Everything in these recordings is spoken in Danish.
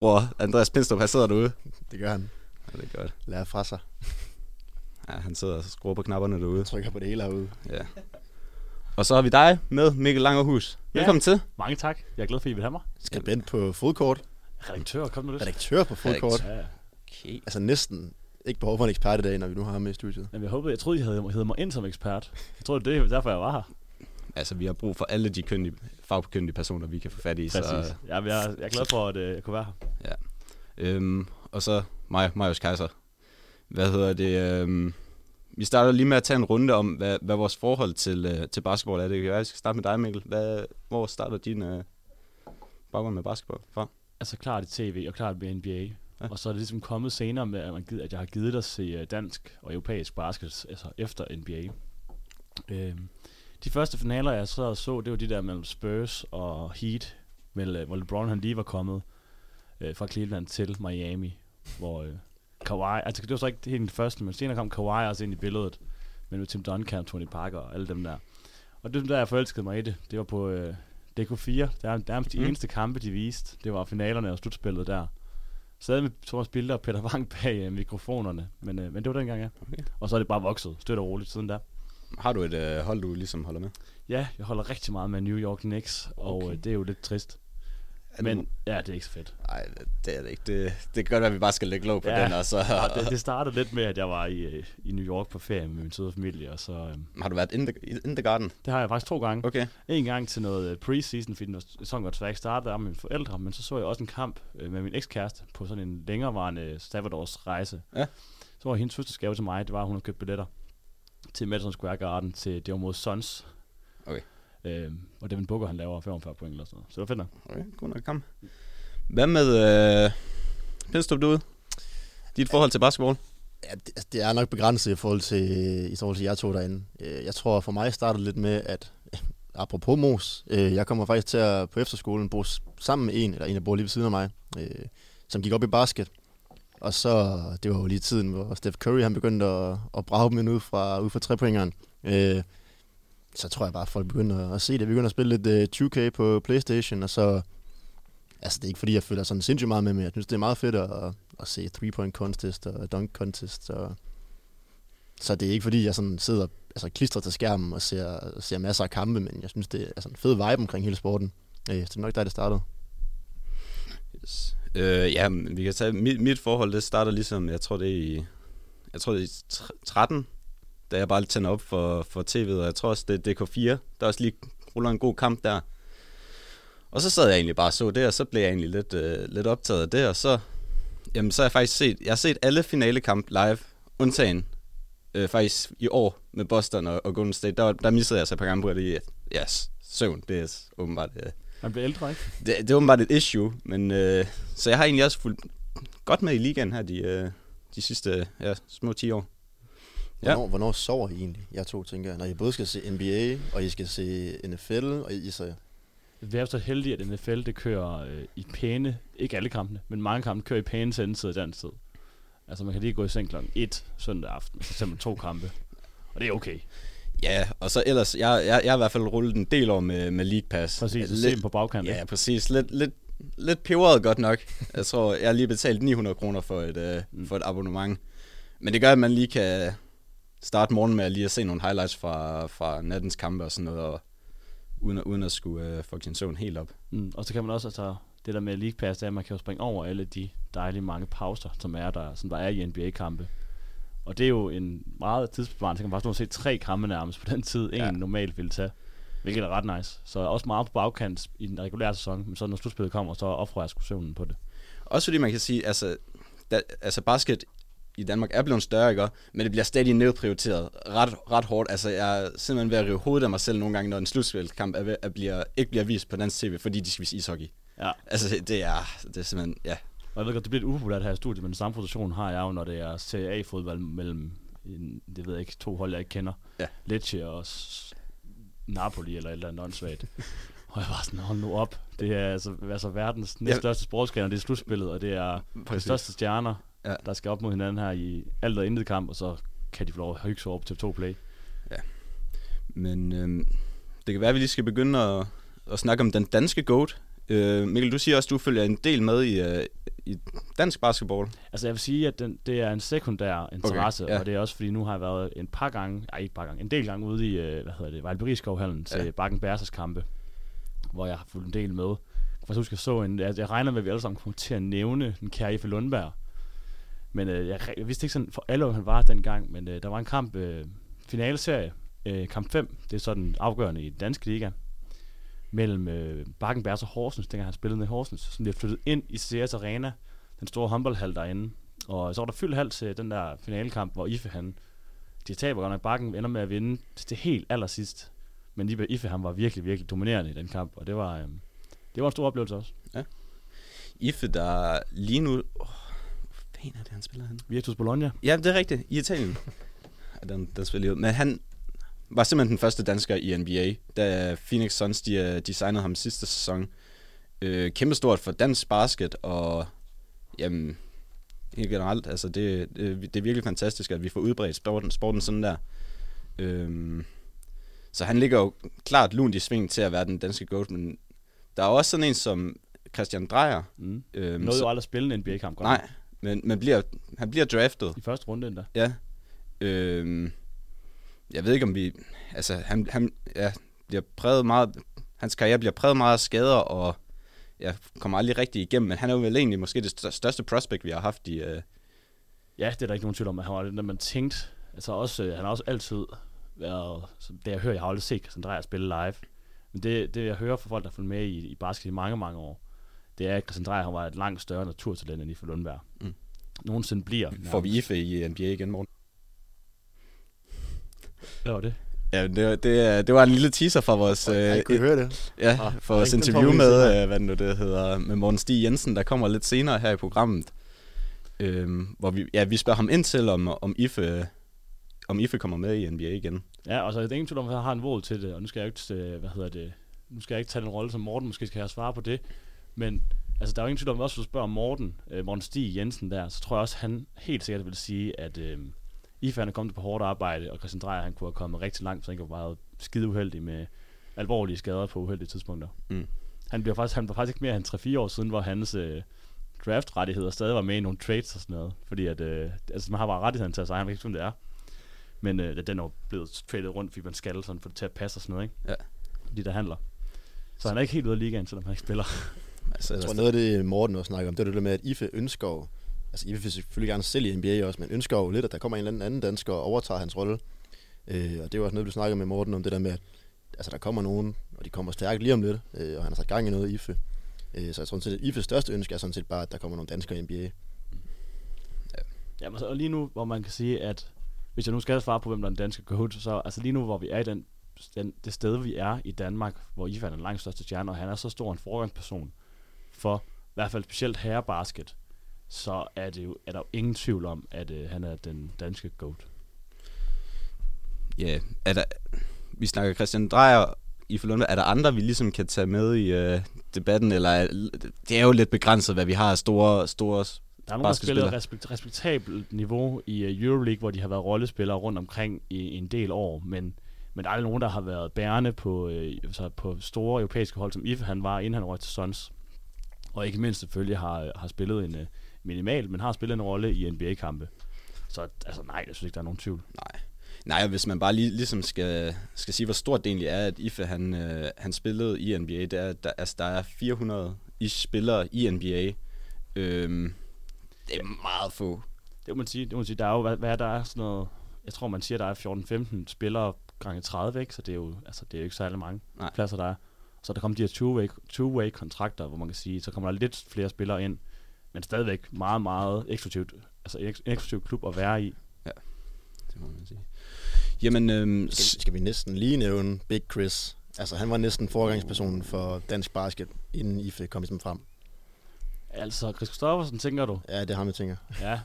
Hvor Andreas Pindstrup, han sidder derude. Det gør han. Ja, det er godt. Lærer fra sig. Ja, han sidder og skruer på knapperne derude. Trykker på det hele herude. Ja. Og så har vi dig med, Mikkel Langerhus. Ja. Velkommen til. Mange tak. Jeg er glad for, at I vil have mig. Skribent på fodkort. Redaktør, kom nu lidt. Redaktør på fodkort. Ja, ja. Okay. Altså næsten ikke behov for en ekspert i dag, når vi nu har ham med i studiet. Jamen, jeg håbede, jeg troede, I havde hævet mig ind som ekspert. Jeg tror, det er derfor, jeg var her. Altså, vi har brug for alle de køndige, fagkyndige personer, vi kan få fat i. Præcis. Så, Ja, jeg, er, jeg er glad for, at uh, jeg kunne være her. øhm, og så mig, Marius Kaiser. Hvad hedder det? Øhm, vi starter lige med at tage en runde om, hvad, hvad vores forhold til, øh, til basketball er. Det kan være, jeg skal starte med dig, Mikkel. Hvad, hvor starter din øh, baggrund med basketball fra? Altså klart i tv og klart med NBA. Ja. Ja. Og så er det ligesom kommet senere med, at, man gider, at jeg har givet dig at se øh, dansk og europæisk basket altså efter NBA. Øhm, de første finaler, jeg så så, det var de der mellem Spurs og Heat, vel, øh, hvor LeBron han lige var kommet øh, fra Cleveland til Miami, hvor øh, Kawhi, altså det var så ikke helt den første, men senere kom Kawhi også ind i billedet, men med Tim Duncan, Tony Parker og alle dem der. Og det der, jeg forelskede mig i det. Det var på øh, DK4. Det er nærmest de Mm. eneste kampe, de viste. Det var finalerne og slutspillet der. Sad med Thomas Bilder og Peter Wang bag øh, mikrofonerne. Men, øh, men det var dengang, ja. Okay. Og så er det bare vokset, støt og roligt siden da. Har du et øh, hold, du ligesom holder med? Ja, jeg holder rigtig meget med New York Knicks, og Okay. øh, det er jo lidt trist. Er Men det, ja, det er ikke så fedt. nej, det er det ikke. Det, det kan godt være, at vi bare skal lægge lov på Ja. den, og så... Ja, det, det startede lidt med, at jeg var i, øh, i New York på ferie med min søde familie, og så... Øh, Har du været in the, in the garden? det har jeg faktisk to gange. Okay. En gang til noget øh, preseason, fordi den sæson var desværre ikke startet af mine forældre, men så så jeg også en kamp øh, med min ekskæreste på sådan en længerevarende Stavadors rejse. Ja. Så var hendes fødselsgave til mig, det var, at hun havde købt billetter til Madison Square Garden til, det var mod Suns. Okay. Øh, og Devin Booker, han laver 45 point eller sådan noget. Så det var fedt nok. Okay, god nok kamp. Hvad med øh, Pindstrup derude? Dit forhold til basketball? Ja, det, altså, det er nok begrænset i forhold til, i forhold til jer to derinde. Øh, Jeg tror for mig startede lidt med, at apropos Mos, øh, jeg kommer faktisk til at på efterskolen bo sammen med en, eller en, der bor lige ved siden af mig, øh, som gik op i basket. Og så, det var jo lige tiden, hvor Steph Curry han begyndte at, at brage dem ind ud fra, ud fra trepoingeren. Øh, så tror jeg bare, at folk begynder at se det. Vi begynder at spille lidt øh, uh, 2K på Playstation, og så... Altså, det er ikke fordi, jeg føler sådan sindssygt meget med, men jeg synes, det er meget fedt at, at se 3-point contest og dunk contest. Og så det er ikke fordi, jeg sådan sidder altså, klistret til skærmen og ser, ser masser af kampe, men jeg synes, det er altså, en fed vibe omkring hele sporten. Øh, så det er nok der, det startede. Yes. Øh, ja, men vi kan tage mit, mit forhold, det starter ligesom, jeg tror det er i, jeg tror det er i 13, da jeg bare tænder op for, for tv'et, og jeg tror også, det er DK4, der også lige ruller en god kamp der. Og så sad jeg egentlig bare og så det, og så blev jeg egentlig lidt, øh, lidt optaget af det, og så, jamen, så har jeg faktisk set, jeg har set alle finalekamp live, undtagen øh, faktisk i år med Boston og, og Golden State, der, der missede jeg så et par gange på det, yes, søvn, det er åbenbart, øh, man bliver ældre, ikke? det, det er åbenbart et issue, men øh, så jeg har egentlig også fulgt godt med i ligaen her de, øh, de sidste ja, små 10 år. Ja. Hvornår, hvornår sover I egentlig, jeg to, tænker jeg, når I både skal se NBA, og I skal se NFL, og I så... Vi er så heldige, at NFL det kører øh, i pæne, ikke alle kampene, men mange kampe kører i pæne sendetid dansk tid. Altså man kan lige gå i seng klokken 1 søndag aften, for eksempel to kampe. Og det er okay. Ja, og så ellers, jeg, jeg, jeg har i hvert fald rullet en del år med, med League Pass. Præcis, så se lidt, dem på bagkant. Ja, præcis. Lidt, lidt, lidt peberet godt nok. Jeg tror, jeg har lige betalt 900 kroner for et, øh, Mm. for et abonnement. Men det gør, at man lige kan starte morgen med at lige at se nogle highlights fra, fra nattens kampe og sådan noget, og uden, at- uden at skulle øh, få sin søvn helt op. Mm, og så kan man også, altså, det der med League Pass, det er, at man kan jo springe over alle de dejlige mange pauser, som er der, som der er i NBA-kampe. Og det er jo en meget tidsbesparende, kan man bare stå og se tre kampe nærmest på den tid, en Ja. normalt ville tage. Hvilket er ret nice. Så også meget på bagkant i den regulære sæson, men så når slutspillet kommer, så offrer jeg søvnen på det. Også fordi man kan sige, altså, da, altså basket i Danmark er blevet større, ikke? Men det bliver stadig nedprioriteret ret, ret hårdt. Altså, jeg er simpelthen ved at rive hovedet af mig selv nogle gange, når en slutspilskamp er ved, at bliver, ikke bliver vist på dansk tv, fordi de skal vise ishockey. Ja. Altså, det- det er, det er simpelthen, ja. Og jeg ved godt, det bliver lidt upopulært her i studiet, men samme position har jeg jo, når det er Serie A-fodbold mellem, en, det ved jeg ikke, to hold, jeg ikke kender. Ja. Lecce og Napoli eller et eller andet åndssvagt. Og jeg var sådan, hold nu op. Det er altså, altså verdens næststørste sportsgren, og det er slutspillet, og det er de største stjerner, Ja. ja. der skal op mod hinanden her i alt og intet kamp, og så kan de få lov at hygge sig over på TV2 Play. Men øhm, det kan være, at vi lige skal begynde at, at snakke om den danske GOAT Øh, Mikkel, du siger også, at du følger en del med i, øh, i dansk basketball. Altså jeg vil sige, at den, det er en sekundær interesse, ja. og det er også fordi, nu har jeg været en par gange, nej ikke par gange, en del gange ude i, øh, hvad hedder det, Vejlberiskovhallen til Ja. Bakken Bærsers kampe, hvor jeg har fulgt en del med. Jeg huske, jeg så en, jeg, jeg regner med, at vi alle sammen kommer til at nævne den kære Ife Lundberg. Men øh, jeg, jeg, vidste ikke sådan for alle, hvor han var dengang, men øh, der var en kamp, øh, finaleserie, øh, kamp 5, det er sådan afgørende i den danske liga, mellem øh, Bakken Bærs og Horsens, dengang han spillede med Horsens, som har flyttet ind i CS Arena, den store håndboldhal derinde. Og så var der fyldt halv til den der finalekamp, hvor Ife han, de taber godt nok bakken, ender med at vinde til helt allersidst. Men Ife, Ife han var virkelig, virkelig dominerende i den kamp, og det var, øhm, det var en stor oplevelse også. Ife, der lige nu... Oh, fanden er det, han spiller henne? Virtus Bologna. Ja, det er rigtigt. I Italien. Ja, den, den spiller ud. Men han var simpelthen den første dansker i NBA, da Phoenix Suns de, øh, de signede ham sidste sæson. Øh, kæmpestort for dansk basket, og jamen, helt generelt, altså det, det, det er virkelig fantastisk, at vi får udbredt sporten, sporten sådan der. Øhm, så han ligger jo klart lunt i sving til at være den danske GOAT, men der er også sådan en som Christian Drejer. Mm. Øhm, Nåede jo aldrig at spille en NBA-kamp. godt Nej, men, men bliver, han bliver draftet. I første runde endda. Ja. Øhm, jeg ved ikke om vi... Altså, han, han ja, bliver præget meget... Hans karriere bliver præget meget af skader, og ja, kommer aldrig rigtig igennem, men han er jo vel egentlig måske det stør- største prospect, vi har haft i... Øh, Ja, det er der ikke nogen tvivl om, at han var der man tænkte. Altså også, øh, han har også altid været, så det jeg hører, jeg har aldrig set Christian Dreyer spille live. Men det, det jeg hører fra folk, der har fulgt med i, i basket i mange, mange år, det er, at Christian Dreyer han var et langt større naturtalent end Ife Lundberg. Mm. Nogensinde bliver. får vi Ife i NBA igen, morgen? Hvad var det? Ja, det, det, det var en lille teaser fra vores... Øh, jeg kunne I høre det? Ja, Ah, for vores interview med, øh, hvad nu det hedder, med Morten Stig Jensen, der kommer lidt senere her i programmet. Øhm, hvor vi, ja, vi spørger ham ind til, om, om, Ife, om Ife kommer med i NBA igen. Ja, og så er det ingen tvivl om, at jeg har en våd til det, og nu skal jeg ikke, øh, hvad hedder det, nu skal jeg ikke tage den rolle som Morten, måske skal jeg svare på det, men altså, der er jo ingen tvivl om, at også hvis du spørger Morten, øh, Morten Stig Jensen der, så tror jeg også, han helt sikkert vil sige, at øh, Ife han er kommet på hårdt arbejde, og Christian Dreyer, han kunne have kommet rigtig langt, så han ikke var meget skide uheldig med alvorlige skader på uheldige tidspunkter. Mm. Han bliver faktisk, han var faktisk ikke mere end 3-4 år siden, hvor hans øh, draft-rettigheder stadig var med i nogle trades og sådan noget, fordi at, øh, altså man har bare rettigheden til at sige, han ved ikke, hvem det er. Men øh, den er jo blevet tradet rundt, fordi man skal sådan, for det til at passe og sådan noget, ikke? Ja. De der handler. Så han er ikke helt ude af ligaen, selvom han ikke spiller. Altså, Jeg tror, noget af det, Morten også snakker om, det er det der med, at Ife ønsker altså Ife vil selvfølgelig gerne selv i NBA også, men ønsker jo lidt, at der kommer en eller anden anden dansker og overtager hans rolle. Øh, og det er jo også noget, du snakker med Morten om, det der med, at altså, der kommer nogen, og de kommer stærkt lige om lidt, øh, og han har sat gang i noget i Ife. Øh, så jeg tror sådan set, at Ifes største ønske er sådan set bare, at der kommer nogle danskere i NBA. Ja, og lige nu, hvor man kan sige, at hvis jeg nu skal svare på, hvem der er den danske coach, så altså lige nu, hvor vi er i den, den, det sted, vi er i Danmark, hvor Ivan er den langt største stjerne, og han er så stor en forgangsperson for i hvert fald specielt herrebasket, så er, det jo, er der jo ingen tvivl om, at øh, han er den danske GOAT. Ja, er der, vi snakker Christian Drejer i Lundberg. Er der andre, vi ligesom kan tage med i øh, debatten? Eller er, det er jo lidt begrænset, hvad vi har af store, store... Der er nogen, der Basketspiller. respekt, respektabelt niveau i uh, Euroleague, hvor de har været rollespillere rundt omkring i, i en del år, men, men der er aldrig nogen, der har været bærende på, øh, så på store europæiske hold, som Ife han var, inden han røg til Suns. Og ikke mindst selvfølgelig har, har spillet en uh, minimal, men har spillet en rolle i NBA-kampe. Så altså nej, jeg synes ikke, der er nogen tvivl. Nej. Nej, og hvis man bare lige, ligesom skal, skal sige, hvor stort det egentlig er, at Ife han, øh, han spillede i NBA, det er, der, altså, der er 400 ish spillere i NBA. Øhm, det er meget få. Det må man sige. Det må man sige. Der er jo, hvad, hvad er der er sådan noget, jeg tror, man siger, der er 14-15 spillere gange 30, ikke? Så det er jo, altså, det er jo ikke særlig mange Nej. pladser, der er. Så der kommer de her two-way, two-way kontrakter, hvor man kan sige, så kommer der lidt flere spillere ind, men stadigvæk meget, meget eksklusivt, altså en eks- en eksklusiv klub at være i. Det må man sige. Jamen, øhm, Skal, skal vi næsten lige nævne Big Chris? Altså, han var næsten forgangspersonen for dansk basket, inden Ife kom ligesom frem. Altså, Chris Christoffersen, tænker du? Ja, det er ham, jeg tænker. Ja.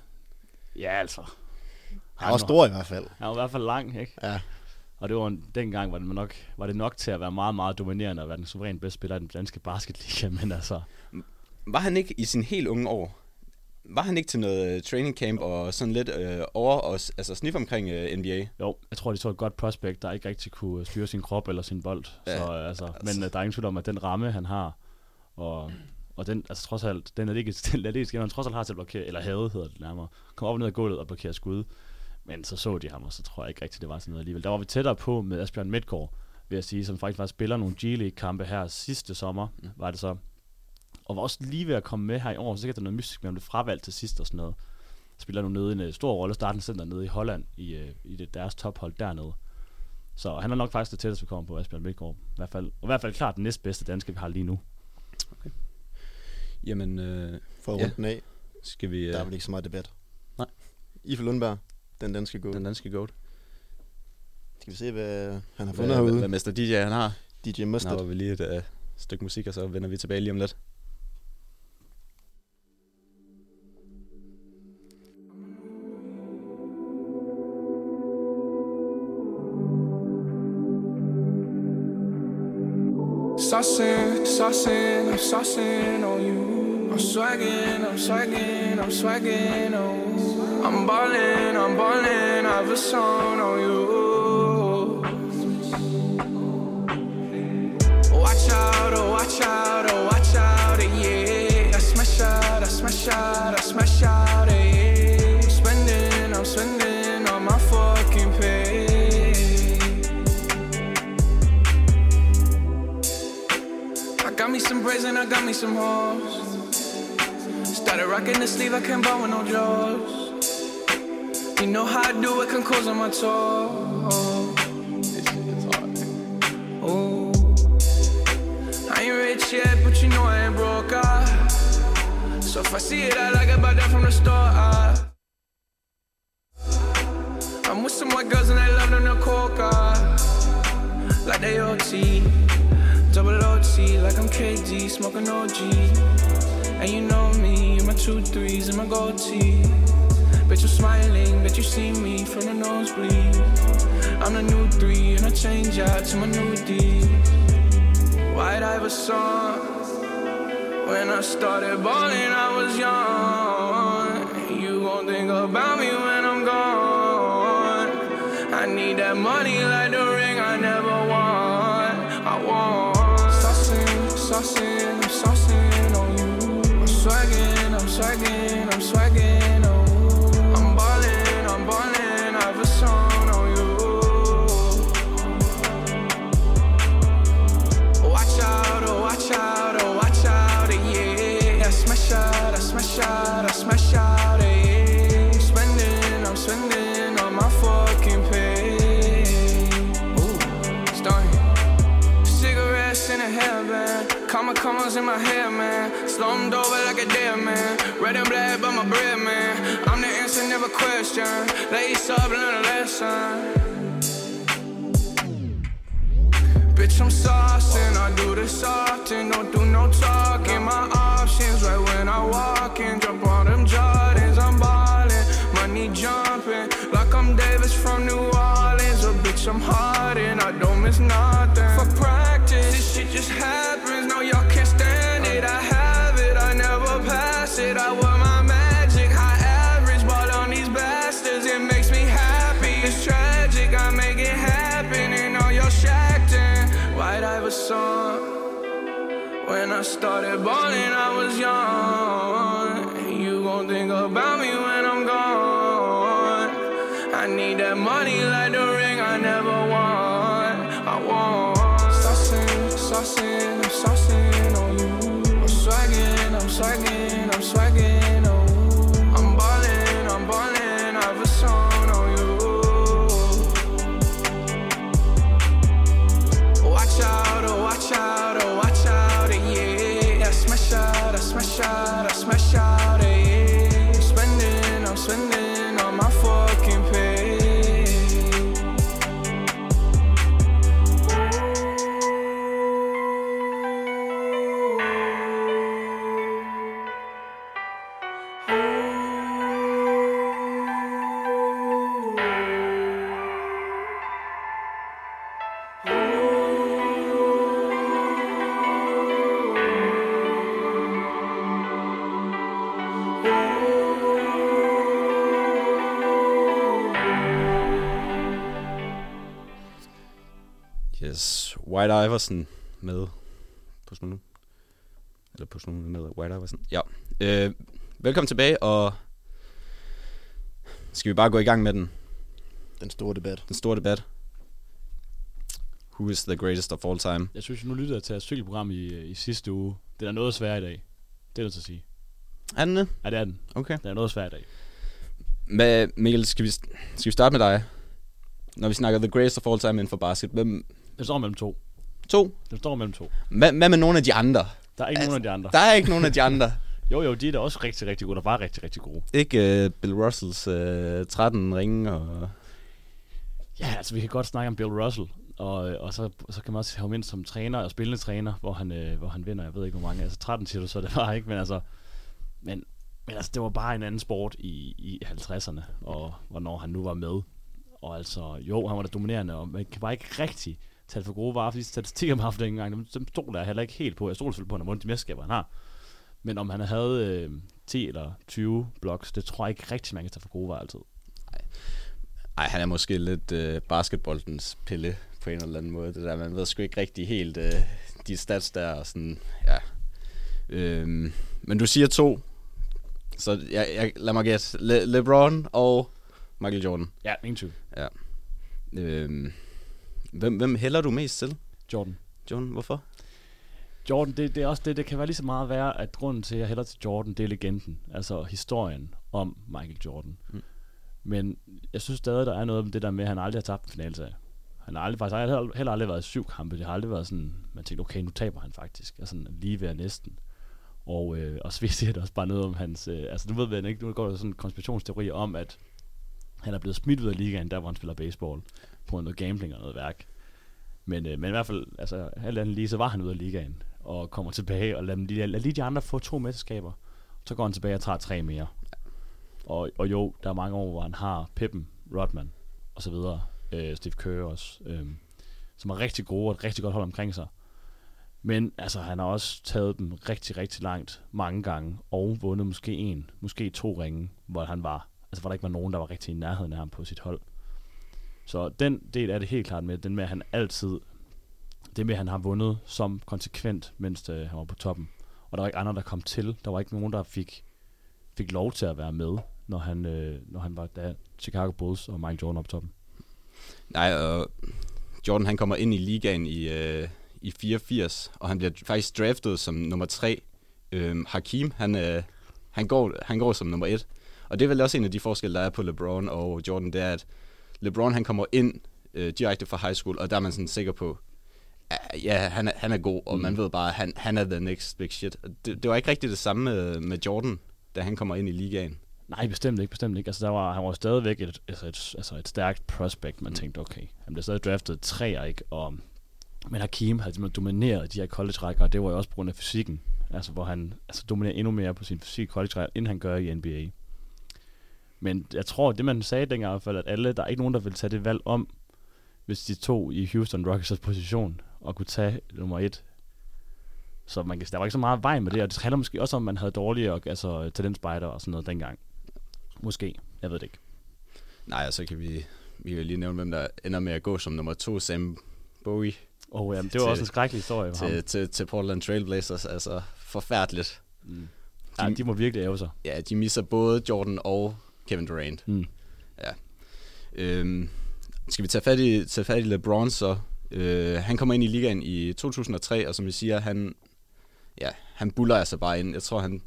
Ja, altså. Han var stor i hvert fald. Han var i hvert fald lang, ikke? Ja, Og det var en, dengang var det, nok, var det nok til at være meget, meget dominerende og være den suverænt bedste spiller i den danske basketliga, men altså, var han ikke i sin helt unge år, var han ikke til noget øh, training camp og sådan lidt øh, over og altså snif omkring øh, NBA? Jo, jeg tror, de så et godt prospect, der ikke rigtig kunne styre sin krop eller sin bold. Ja, så, altså, altså. Men uh, der er ingen tvivl om, at den ramme, han har, Og, og den, altså trods alt, den er ikke, den ikke, man trods alt har til at blokere, eller havde hedder det nærmere, kom op og ned af gulvet og blokere skud. Men så så de ham, og så tror jeg ikke rigtigt, det var sådan noget alligevel. Der var vi tættere på med Asbjørn Midtgaard, vil jeg sige, som faktisk var spiller nogle G-League-kampe her sidste sommer, Ja. var det så. Og var også lige ved at komme med her i år, så sikkert der er noget mystisk med, om det fravalgt til sidst og sådan noget. Spiller nu nede i en øh, stor rolle, starten center nede i Holland, i, øh, i det, deres tophold dernede. Så han er nok faktisk det tætteste, vi kommer på Asbjørn Midtgaard. I hvert fald, og i hvert fald klart den næstbedste danske, vi har lige nu. Jamen, øh, For at Ja. runde den af, skal vi... der er Øh, vel ikke så meget debat. Nej. Ife Lundberg, den danske gå. den danske goat. Skal vi se, hvad han har Hvad, fundet hvad, herude? hvad Mester DJ han har. DJ Nu Mustard. har vi lige et øh, stykke musik, og så vender vi tilbage lige om lidt. swaggin'. Red and black, but my bread, man. I'm the answer, never question. Lace up, learn a lesson. Bitch, I'm saucing, I do this often, don't do no talking. My options right when I walk in, jump on them Jordans, I'm ballin', money jumping, like I'm Davis from New Orleans. Oh, bitch, I'm hard and I don't miss nothing. For practice, this shit just happens, started balling, I was young. White Iverson med på sådan nu. Eller på sådan noget med White sådan. Ja. Øh, velkommen tilbage, og skal vi bare gå i gang med den, Den store debat. den store debat. Who is the greatest of all time? Jeg synes, nu lytter jeg til et cykelprogram i, i sidste uge. Det er noget svært i dag. Det er det til at sige. Er den det? Ja, det er den. Okay. Det er noget svært i dag. Hvad, Mikkel, skal vi, skal vi starte med dig? Når vi snakker the greatest of all time inden for basket. Hvem? Det står mellem to. To? Det står mellem to. Hvad, hvad med nogle af de andre? Der er ikke Altså, nogen af de andre. Der er ikke nogen af de andre. Jo, jo, de er da også rigtig, rigtig gode. Der var rigtig, rigtig gode. Ikke uh, Bill Russells uh, 13 ringe og... Ja, altså vi kan godt snakke om Bill Russell. Og, og så, så kan man også have ham ind som træner og spillende træner, hvor han, øh, hvor han vinder, jeg ved ikke hvor mange, altså 13 siger du så, det var ikke, men altså, men, men altså, det var bare en anden sport i, i 50'erne, og hvornår han nu var med. Og altså, jo, han var da dominerende, og man kan bare ikke rigtig tage det for gode varer, fordi statistikker, man har haft dengang, dem, dem stoler jeg heller ikke helt på. Jeg stoler selvfølgelig på, at han har vundet de mesterskaber, han har. Men om han havde øh, 10 eller 20 blocks, det tror jeg ikke rigtig, man kan tage for gode varer altid. Ej, han er måske lidt uh, basketballens pille på en eller anden måde. Det der, man ved sgu ikke rigtig helt uh, de stats der og sådan, ja. Øhm, men du siger to, så jeg, jeg, lad mig gætte. Le, LeBron og Michael Jordan. Ja, ingen tvivl. Øhm, hvem, hvem hælder du mest til? Jordan. Jordan, hvorfor? Jordan, det, det er også det, det kan være lige så meget være, at grunden til, at jeg hælder til Jordan, det er legenden. Altså historien om Michael Jordan. Mm. Men jeg synes stadig, der er noget om det der med, at han aldrig har tabt en finale til. Han har aldrig, faktisk heller, heller aldrig været i syv kampe. Det har aldrig været sådan, man tænkte, okay, nu taber han faktisk. Altså lige ved næsten. Og, øh, og så viser det også bare noget om hans... Øh, altså nu ved vi ikke, nu går der sådan en konspirationsteori om, at han er blevet smidt ud af ligaen, der hvor han spiller baseball, på noget gambling og noget værk. Men, øh, men i hvert fald, altså alt andet lige, så var han ude af ligaen, og kommer tilbage og lader, dem lige, lader lige de andre få to mesterskaber. Så går han tilbage og tager tre mere. Og, og jo, der er mange år, hvor han har Pippen, Rodman og så videre, øh, Steve Kerr også, øh, som er rigtig gode og et rigtig godt hold omkring sig. Men altså, han har også taget dem rigtig, rigtig langt mange gange, og vundet måske en, måske to ringe, hvor han var, altså hvor der ikke var nogen, der var rigtig i nærheden af ham på sit hold. Så den del er det helt klart med, den med, at han altid, det med, at han har vundet som konsekvent, mens øh, han var på toppen. Og der var ikke andre, der kom til. Der var ikke nogen, der fik, fik lov til at være med, når han, øh, når han var der Chicago Bulls og Mike Jordan op på toppen. Nej, og Jordan han kommer ind i ligaen i, øh, i 84, og han bliver faktisk draftet som nummer 3. Øhm, Hakim, han, øh, han, går, han går som nummer 1. Og det er vel også en af de forskelle, der er på LeBron og Jordan, det er, at LeBron han kommer ind øh, direkte fra high school, og der er man sådan sikker på, "Ah, ja, han er, han er god, og mm. man ved bare, at han, han er the next big shit. Det, det var ikke rigtigt det samme med, med Jordan, da han kommer ind i ligaen. Nej, bestemt ikke, bestemt ikke. Altså, der var, han var stadigvæk et, altså et, altså et stærkt prospect. Man Mm. tænkte, okay, han blev stadig draftet træer, ikke? Og, men Hakim havde simpelthen domineret de her college-rækker, og det var jo også på grund af fysikken. Altså, hvor han altså, dominerer endnu mere på sin fysik college end han gør i NBA. Men jeg tror, det man sagde dengang i hvert fald, at alle, der er ikke nogen, der vil tage det valg om, hvis de to i Houston Rockets position, og kunne tage nummer et. Så man kan, der var ikke så meget vej med det, og det handler måske også om, at man havde dårlige altså, talentspejder og sådan noget dengang. Måske. Jeg ved det ikke. Nej, og så kan vi, vi kan lige nævne, hvem der ender med at gå som nummer 2, Sam Bowie. Og jamen, det var Til- også en skrækkelig historie for ham. til, til, til Portland Trailblazers. Altså, forfærdeligt. Mm. Ja, de må virkelig æve sig. Ja, de misser både Jordan og Kevin Durant. Mm. Øhm, skal vi tage fat i, tage fat i LeBron så? Øh, han kommer ind i ligaen i 2003, og som vi siger, han, ja, han buller altså bare ind. Jeg tror, han,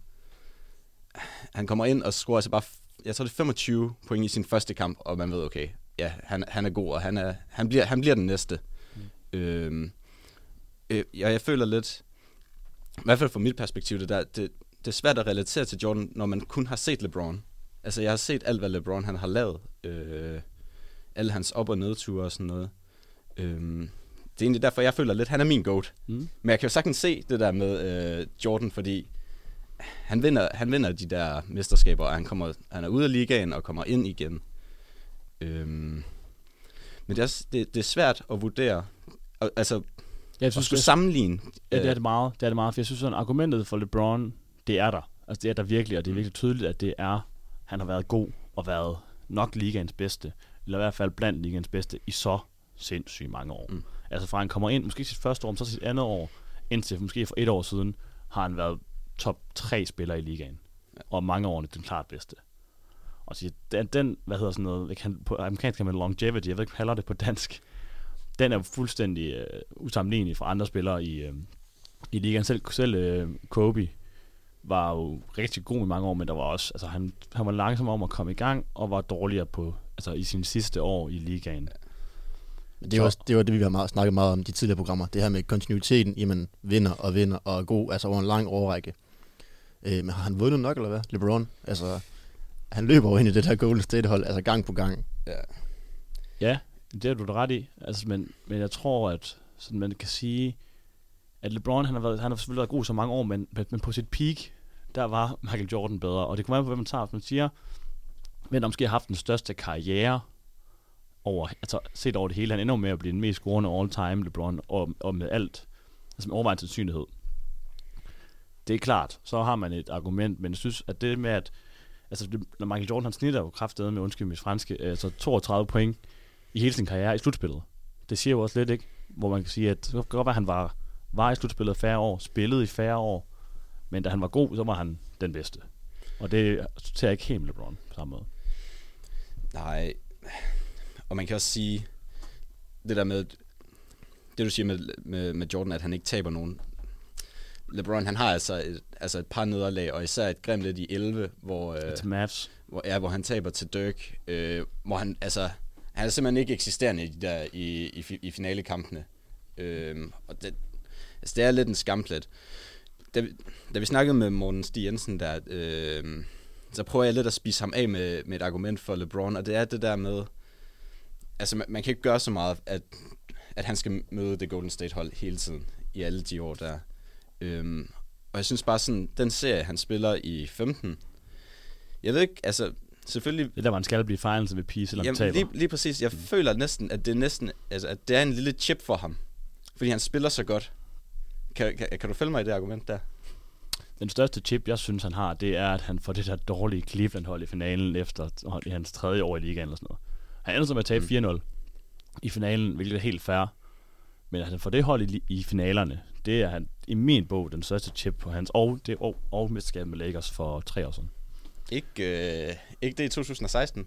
han kommer ind og scorer altså bare, jeg tror det er 25 point i sin første kamp, og man ved, okay, ja, han, han er god, og han, er, han, bliver, han bliver den næste. Mm. Øhm, øh, ja, jeg føler lidt, i hvert fald fra mit perspektiv, det, der, det, det er svært at relatere til Jordan, når man kun har set LeBron. Altså, jeg har set alt, hvad LeBron han har lavet. Øh, alle hans op- og nedture og sådan noget. Øhm, det er egentlig derfor, jeg føler lidt, han er min GOAT. Mm. Men jeg kan jo sagtens se det der med øh, Jordan, fordi han vinder, han vinder de der mesterskaber, og han, kommer, han er ude af ligaen og kommer ind igen. Øhm, men det er, også- det, det er svært at vurdere. Og, altså, Jeg at synes, skulle det, sammenligne. ja, det er øh, det meget. Det er det meget, for jeg synes, at argumentet for LeBron, det er der. Altså, det er der virkelig, og det er virkelig tydeligt, at det er, han har været god og været nok ligaens bedste, eller i hvert fald blandt ligaens bedste i så sindssygt mange år. Mm. Altså fra han kommer ind, måske sit første år, men så sit andet år, indtil måske for et år siden, har han været top 3 spiller i ligaen. Og mange år den klart bedste. Og så den, den, hvad hedder sådan noget, han, på amerikansk kan man longevity, jeg ved ikke, hvad det på dansk. Den er fuldstændig øh, usammenlignelig fra andre spillere i, øh, i ligaen. Selv, selv øh, Kobe var jo rigtig god i mange år, men der var også, altså han, han var langsom om at komme i gang, og var dårligere på, altså i sine sidste år i ligaen. Men det er også det, var det, vi har meget, snakket meget om de tidligere programmer. Det her med kontinuiteten, i man vinder og vinder og er god, altså over en lang årrække. Øh, men har han vundet nok, eller hvad? LeBron? Altså, han løber jo ind i det der Golden State-hold, altså gang på gang. Ja. Ja, det har du da ret i. Altså, men, men jeg tror, at sådan man kan sige, at LeBron, han har, været, han har selvfølgelig været god så mange år, men, men på sit peak, der var Michael Jordan bedre. Og det kommer an på, hvem man tager, hvis man siger, men der måske har haft den største karriere over, altså set over det hele. Han ender med at blive den mest scorende all-time LeBron, og, og med alt, altså med overvejende sandsynlighed. Det er klart, så har man et argument, men jeg synes, at det med, at altså, når Michael Jordan han snitter jo kraftedet med, undskyld mit franske, øh, altså 32 point i hele sin karriere i slutspillet. Det siger jo også lidt, ikke? Hvor man kan sige, at det kan godt være, at han var, var i slutspillet færre år, spillede i færre år, men da han var god, så var han den bedste. Og det tager ikke helt LeBron på samme måde. Nej, og man kan også sige, det der med, det du siger med, med, med Jordan, at han ikke taber nogen. LeBron, han har altså et, altså et par nederlag, og især et grimt lidt i 11, hvor, øh, Til Mavs. hvor, ja, hvor han taber til Dirk, øh, hvor han, altså, han er simpelthen ikke eksisterende i, de der, i, i, i finalekampene. Øh, og det, altså, det er lidt en skamplet. Da, vi- da vi snakkede med Morten Stig Jensen der, øh, så prøver jeg lidt at spise ham af med, med et argument for LeBron, og det er det der med, altså man, man kan ikke gøre så meget, at, at han skal møde det Golden State hold hele tiden, i alle de år der. Øhm, og jeg synes bare sådan, den serie, han spiller i 15, jeg ved ikke, altså selvfølgelig, Det der, han skal blive finals med Peace, eller jamen, taber. lige, lige præcis, jeg føler næsten, at det er næsten, altså at det er en lille chip for ham, fordi han spiller så godt. Kan, kan, kan du følge mig i det argument der? Den største chip, jeg synes, han har, det er, at han får det der dårlige Cleveland-hold i finalen efter i hans tredje år i ligaen eller sådan noget. Han ender så med at tabe Mm. 4-0 i finalen, hvilket er helt fair. Men at han får det hold i, i finalerne, det er han, i min bog den største chip på hans, og det og, og mesterskabet med Lakers for tre år siden. Ikke, øh, ikke det i 2016?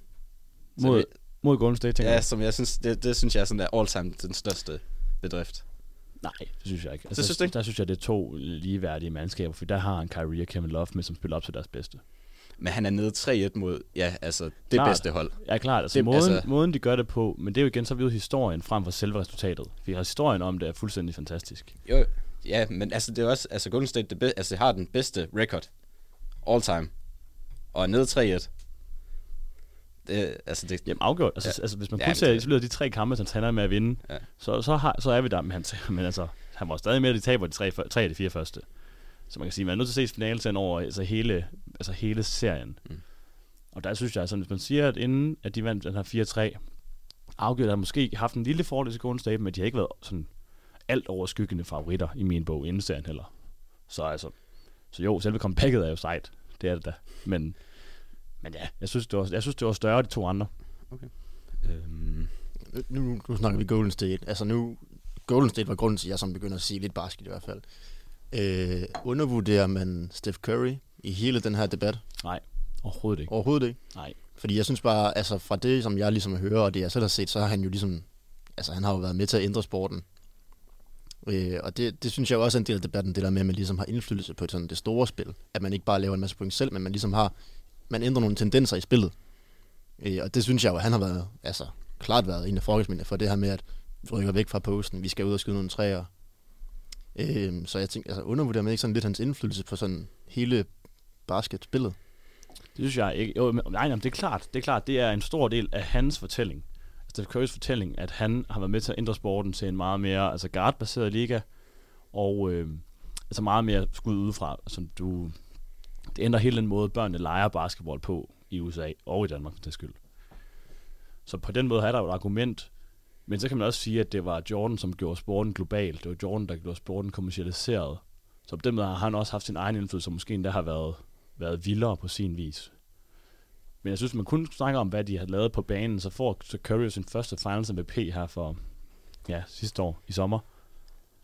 Så Mod, mod Golden State, tænker Ja, som jeg synes, det, det synes jeg er sådan der all time den største bedrift. Nej, det synes jeg ikke. Det synes du ikke? Der synes jeg, det er to ligeværdige mandskaber, for der har han Kyrie og Kevin Love med, som spiller op til deres bedste. Men han er nede 3-1 mod, ja, altså det Klart. bedste hold. Ja, klart. Altså, Det- måden, altså- altså, måden, de gør det på, men det er jo igen, så vi i historien frem for selve resultatet. For historien om det er fuldstændig fantastisk. Jo, ja, men altså det er også, altså Golden State det be, altså, har den bedste record all time. Og er nede 3-1. Det, altså det, Jamen afgjort. Altså, Ja. altså hvis man Ja, kun ser isoleret de tre kampe, som han med at vinde, Ja. så, så, har, så er vi der. Men, han, men altså, han var stadig med, at de taber de tre, tre af de fire første. Så man kan sige, man er nødt til at se finalen over altså hele, altså hele serien. Mm. Og der synes jeg, altså, hvis man siger, at inden at de vandt den her 4-3, afgjort har måske haft en lille fordel til Golden State, men de har ikke været sådan alt overskyggende favoritter i min bog inden serien heller. Så altså, så jo, selve comebacket er jo sejt. Det er det da. Men, men ja, jeg synes, det var, jeg synes, det var større de to andre. øhm, Nu, nu snakker vi Golden State. Altså nu, Golden State var grunden til, at jeg som begynder at sige lidt basket i hvert fald. Øh, undervurderer man Steph Curry i hele den her debat? Overhovedet ikke. Overhovedet ikke. Nej. Fordi jeg synes bare, altså fra det, som jeg ligesom hører, og det jeg selv har set, så har han jo ligesom, altså han har jo været med til at ændre sporten. Øh, og det, det synes jeg også er en del af debatten, det der med, at man ligesom har indflydelse på sådan det store spil. At man ikke bare laver en masse point selv, men man ligesom har, man ændrer nogle tendenser i spillet. Øh, og det synes jeg jo, at han har været, altså klart været en af forgangsmændene for det her med, at vi rykker væk fra posten, vi skal ud og skyde nogle træer. Øh, så jeg tænker, altså undervurderer man ikke sådan lidt hans indflydelse på sådan hele basketspillet? Det synes jeg ikke. Jo, men, nej, nej, men det er klart. Det er klart, det er en stor del af hans fortælling. Altså Steph Currys fortælling, at han har været med til at ændre sporten til en meget mere altså guard-baseret liga, og øh, altså meget mere skud udefra. som du, det ændrer hele den måde, børnene leger basketball på i USA og i Danmark, for det skyld. Så på den måde er der jo et argument, men så kan man også sige, at det var Jordan, som gjorde sporten global. Det var Jordan, der gjorde sporten kommercialiseret. Så på den måde har han også haft sin egen indflydelse, som måske endda har været været vildere på sin vis. Men jeg synes, man kun snakker om, hvad de har lavet på banen, så får så Curry sin første Finals MVP her for ja, sidste år i sommer.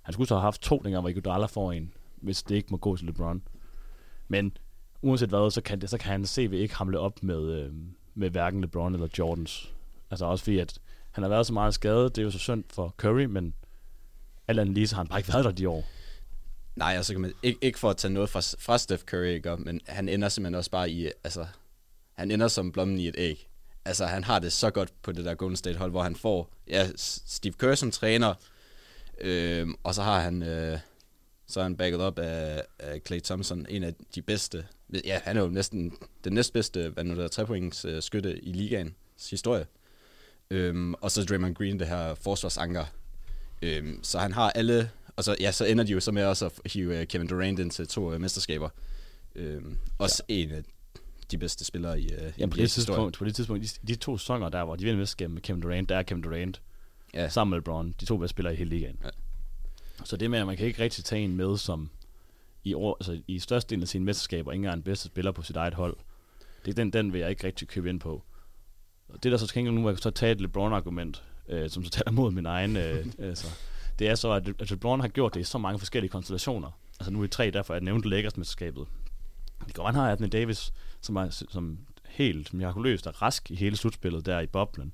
Han skulle så have haft to, dengang hvor Iguodala får en. hvis det ikke må gå til LeBron. Men uanset hvad, så kan, det, så kan han CV ikke hamle op med, øh, med hverken LeBron eller Jordans. Altså også fordi, at han har været så meget skadet, det er jo så synd for Curry, men alt andet lige, så har han bare ikke været der de år. Nej, altså kan man, ikke, ikke for at tage noget fra, fra Steph Curry, ikke? men han ender simpelthen også bare i, altså, han ender som blommen i et æg. Altså, han har det så godt på det der Golden State hold, hvor han får, ja, Steve Kerr som træner, øh, og så har han, øh, så er han backet op af, af Clay Thompson, en af de bedste, ja, han er jo næsten den næstbedste, hvad nu der er, trepoints øh, skytte i ligaens historie. Øhm, og så Draymond Green, det her forsvarsanker. Øhm, så han har alle, og så, ja, så ender de jo så med også at hive øh, Kevin Durant ind til to uh, mesterskaber. Øhm, også ja. en af de bedste spillere i uh, Jamen, på det, tidspunkt, på det tidspunkt, de, de to sæsoner der, hvor de vinder mesterskab med Kevin Durant, der er Kevin Durant ja. sammen med LeBron, de to bedste spillere i hele ligaen. Ja. Så det med, at man kan ikke rigtig tage en med, som i, år, altså, i størstedelen af sine mesterskaber ikke engang en bedste spiller på sit eget hold. Det er den, den vil jeg ikke rigtig købe ind på. Og det der så til nu, må jeg så tage et LeBron-argument, øh, som så taler mod min egen, øh, altså, det er så, at, at LeBron har gjort det i så mange forskellige konstellationer. Altså nu er tre, derfor jeg nævnte Lakers-mesterskabet. Det går, han har Anthony Davis, som er som helt mirakuløst og rask i hele slutspillet der i boblen.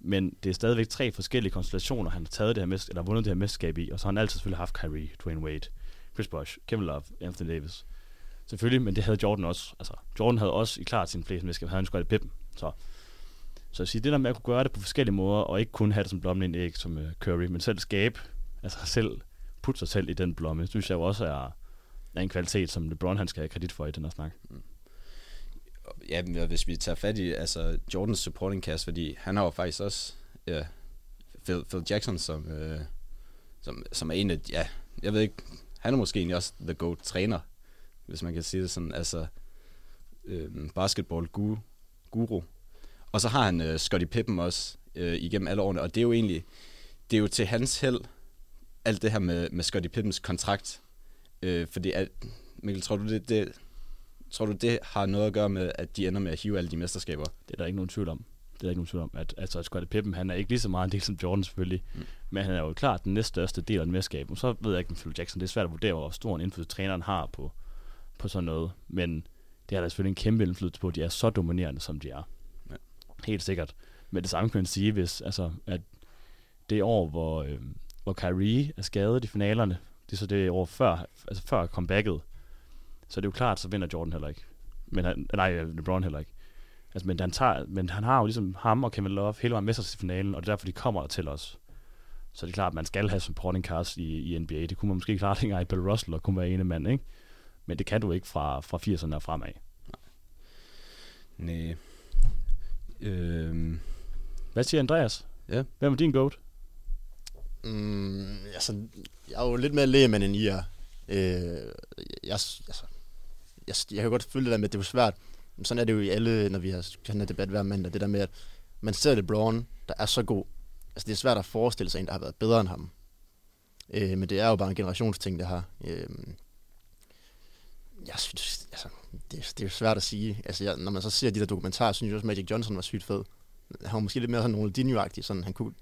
Men det er stadigvæk tre forskellige konstellationer, han har taget det her mest, eller vundet det her mesterskab i, og så har han altid selvfølgelig haft Kyrie, Dwayne Wade, Chris Bosh, Kevin Love, Anthony Davis. Selvfølgelig, men det havde Jordan også. Altså, Jordan havde også i klart sin fleste mesterskab, havde han skulle have Pippen. Så så jeg siger, det der med at kunne gøre det på forskellige måder, og ikke kun have det som blommen i æg som uh, Curry, men selv skabe, altså selv putte sig selv i den blomme, synes jeg jo også er, er en kvalitet, som LeBron han skal have kredit for i den her snak. Mm. Ja, hvis vi tager fat i altså Jordans supporting cast, fordi han har jo faktisk også ja, Phil, Phil Jackson som, øh, som, som er en af, ja, jeg ved ikke, han er måske egentlig også the GOAT træner, hvis man kan sige det sådan, altså øh, basketball guru, guru og så har han øh, Scottie Pippen også øh, igennem alle årene, og det er jo egentlig, det er jo til hans held, alt det her med, med Scottie Pippens kontrakt. Øh, fordi, at, Mikkel, tror du det, det, tror du, det har noget at gøre med, at de ender med at hive alle de mesterskaber? Det er der ikke nogen tvivl om. Det er der ikke nogen tvivl om. At, altså, Scottie Pippen, han er ikke lige så meget en del som Jordan selvfølgelig, mm. men han er jo klart den næststørste del af mesterskab. Så ved jeg ikke med Phil Jackson, det er svært at vurdere, hvor stor en indflydelse træneren har på, på sådan noget. Men det har da selvfølgelig en kæmpe indflydelse på, at de er så dominerende, som de er. Helt sikkert. Men det samme kan man sige, hvis altså, at det år, hvor, øh, hvor Kyrie er skadet i finalerne, det er så det år før, altså før comebacket, så det er jo klart, så vinder Jordan heller ikke. Men han, nej, LeBron heller ikke. Altså, men, han tager, men han har jo ligesom ham og Kevin Love hele vejen med sig til finalen, og det er derfor, de kommer til os. Så det er klart, at man skal have supporting cast i, i NBA. Det kunne man måske klart ikke engang i Bill Russell og kunne være ene mand, ikke? Men det kan du ikke fra, fra 80'erne og fremad. Nej. Øh... Hvad siger Andreas? Ja. Hvem er din goat? Mm, altså, jeg er jo lidt mere lægemand end I er. Øh, jeg, altså, jeg, jeg kan godt føle det der med, at det er svært. Sådan er det jo i alle, når vi har sådan en debat hver mandag. Det der med, at man ser LeBron, der er så god. Altså, det er svært at forestille sig en, der har været bedre end ham. Øh, men det er jo bare en generationsting, det her. Øh, jeg synes, altså, det, det er jo svært at sige. Altså, jeg, når man så ser de der dokumentarer, synes jeg også, Magic Johnson var sygt fed. Han var måske lidt mere sådan Ronaldinho-agtig, sådan han kunne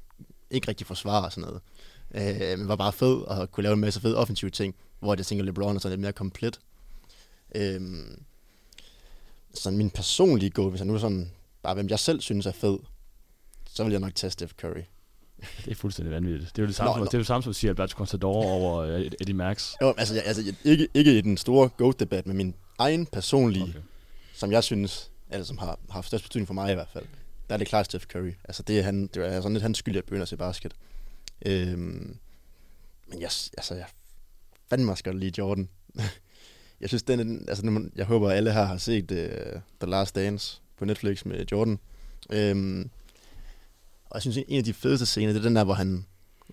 ikke rigtig forsvare og sådan noget. Øh, men var bare fed og kunne lave en masse fed offensive ting, hvor jeg tænker, LeBron er sådan lidt mere komplet. Øh, sådan min personlige goal, hvis jeg nu sådan, bare hvem jeg selv synes er fed, så vil jeg nok tage Steph Curry. Det er fuldstændig vanvittigt. Det er jo det samme, nå, som, nå. Det er jo det samme som siger Alberto Contador over uh, Eddie Max. Jo, altså, jeg, altså ikke, ikke i den store GOAT-debat, men min egen personlige, okay. som jeg synes, eller som har, har haft størst betydning for mig i hvert fald, der er det klart Steph Curry. Altså det er, han, det er sådan lidt hans skyld, at jeg begynder at se basket. Øhm, men jeg, altså, jeg fandme også godt lide Jordan. jeg synes, den, altså, jeg håber, at alle her har set uh, The Last Dance på Netflix med Jordan. Øhm, og jeg synes, en af de fedeste scener, det er den der, hvor han,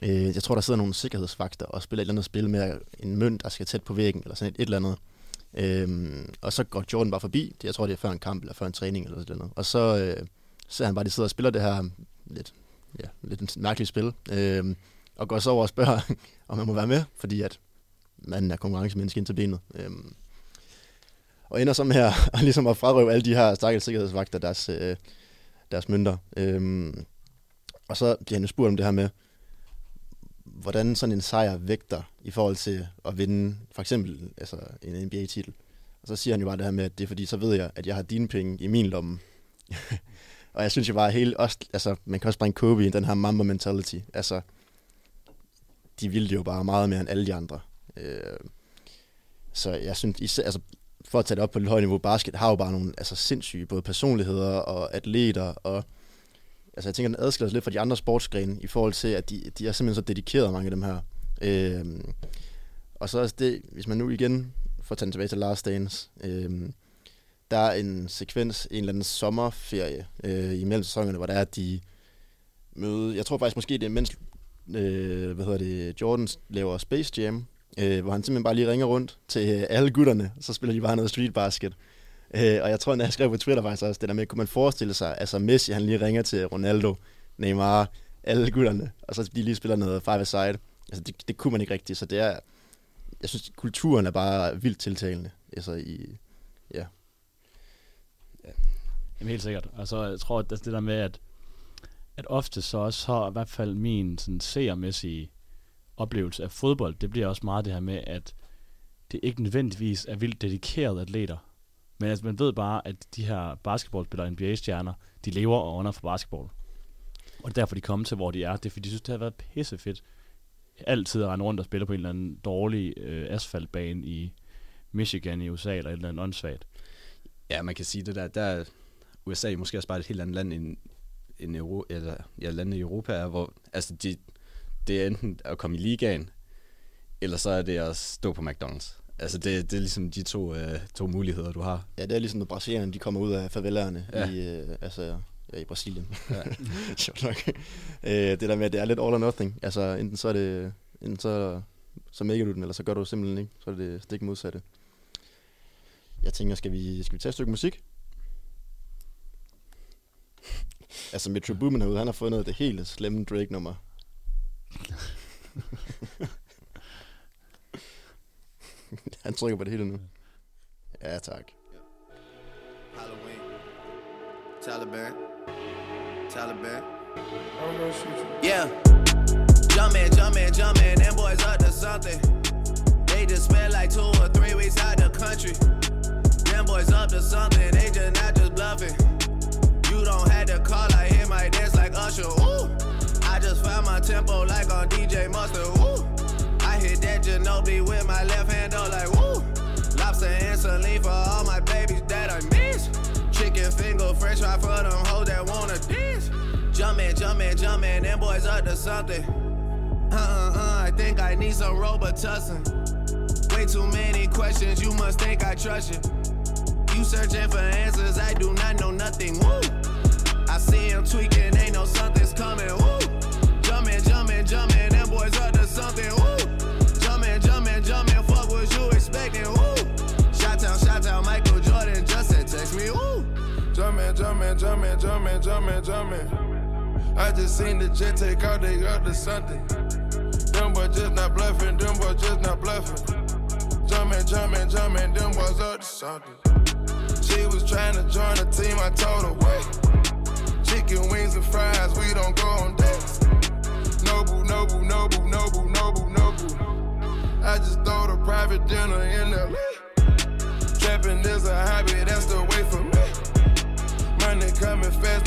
øh, jeg tror, der sidder nogle sikkerhedsvagter og spiller et eller andet spil med en mønt, der skal tæt på væggen, eller sådan et, et eller andet. Øhm, og så går Jordan bare forbi, det, jeg tror, det er før en kamp, eller før en træning, eller sådan noget. Og så øh, ser han bare, de sidder og spiller det her lidt, ja, lidt mærkeligt spil, øhm, og går så over og spørger, om man må være med, fordi at manden er konkurrencemenneske ind til benet. Øhm, og ender som her, og ligesom at frarøve alle de her stakkels sikkerhedsvagter deres, øh, deres mønter. Øhm, og så bliver han spurgt om det her med, hvordan sådan en sejr vægter i forhold til at vinde for eksempel altså en NBA-titel. Og så siger han jo bare det her med, at det er fordi, så ved jeg, at jeg har dine penge i min lomme. og jeg synes jo bare helt, også, altså man kan også bringe Kobe i den her Mamba mentality. Altså, de ville jo bare meget mere end alle de andre. Øh, så jeg synes, især, altså, for at tage det op på et højt niveau, basket har jo bare nogle altså, sindssyge både personligheder og atleter, og altså, jeg tænker, den adskiller sig lidt fra de andre sportsgrene, i forhold til, at de, de er simpelthen så dedikerede, mange af dem her. Øh, og så også det, hvis man nu igen får taget tilbage til Last Dance, øh, der er en sekvens, en eller anden sommerferie øh, imellem sæsonerne, hvor der er, at de møde, jeg tror faktisk måske det er mens øh, hvad hedder det, Jordan laver Space Jam, øh, hvor han simpelthen bare lige ringer rundt til øh, alle gutterne, så spiller de bare noget street basket. Øh, og jeg tror, når jeg skrev på Twitter faktisk også, det der med, kunne man forestille sig, altså Messi, han lige ringer til Ronaldo, Neymar, alle gutterne, og så de lige spiller noget five side. Altså det, det kunne man ikke rigtigt, så det er, jeg synes, kulturen er bare vildt tiltalende. Altså i, ja. ja. Jamen helt sikkert. Altså jeg tror, at det der med, at, at ofte så også har i hvert fald min sådan seermæssige oplevelse af fodbold, det bliver også meget det her med, at det ikke nødvendigvis er vildt dedikerede atleter. Men altså, man ved bare, at de her basketballspillere, NBA-stjerner, de lever og under for basketball. Og det er derfor, de kommer til, hvor de er. Det er, fordi de synes, det har været pissefedt altid at rende rundt og spille på en eller anden dårlig øh, asfaltbane i Michigan i USA, eller et eller andet åndssvagt. Ja, man kan sige det der, der USA måske også bare et helt andet land end, end Euro, eller, ja, landet i Europa er, hvor altså de, det er enten at komme i ligaen, eller så er det at stå på McDonald's. Altså det, det er ligesom de to, øh, to muligheder, du har. Ja, det er ligesom, når brasilianerne de kommer ud af favelerne ja. i, øh, altså, ja, i Brasilien. Ja. nok. øh, det der med, at det er lidt all or nothing. Altså enten så er det, enten så, så maker du den, eller så gør du det simpelthen ikke. Så er det stik modsatte. Jeg tænker, skal vi, skal vi tage et stykke musik? altså Metro Boomin herude, han har fundet det helt slemme Drake-nummer. Han trykker på det nu. Ja, tak. Halloween. Taliban. Taliban. Yeah. Jumpin', jumpin', jumpin', them boys up to something. They just spent like two or three weeks out the country. Them boys up to something, they just not just bluffing. You don't have to call, I hear my dance like Usher. Ooh. I just found my tempo like on DJ Mustard. Ooh. I hit that Ginobili with my left hand, though, like woo. Lobster and saline for all my babies that I miss. Chicken finger, fresh fry for them hoes that wanna dance. Jumpin', jumpin', jumpin', them boys up to something. Uh uh uh, I think I need some Robitussin. Way too many questions, you must think I trust you. You searching for answers, I do not know nothing. Woo! I see him tweaking, ain't no something's coming. Woo! Jumpin', jumpin', jumpin', them boys up to something. Woo! jumping, jumping, jumping, fuck what you expecting, woo. Shot town, shot town, Michael Jordan just said text me, woo. Jumping, jumping, jumping, jumping, jumping, jumping. I just seen the jet take out, they up to something. Them boys just not bluffing, them boys just not bluffing. Jumping, jumping, jumping, them boys up to something. She was trying to join the team, I told her, wait. Chicken wings and fries, we don't go on dates. Noble, noble, noble, noble, noble, noble. I just throw a private dinner in LA. Trapping is a hobby, that's the way for me. Money coming fast,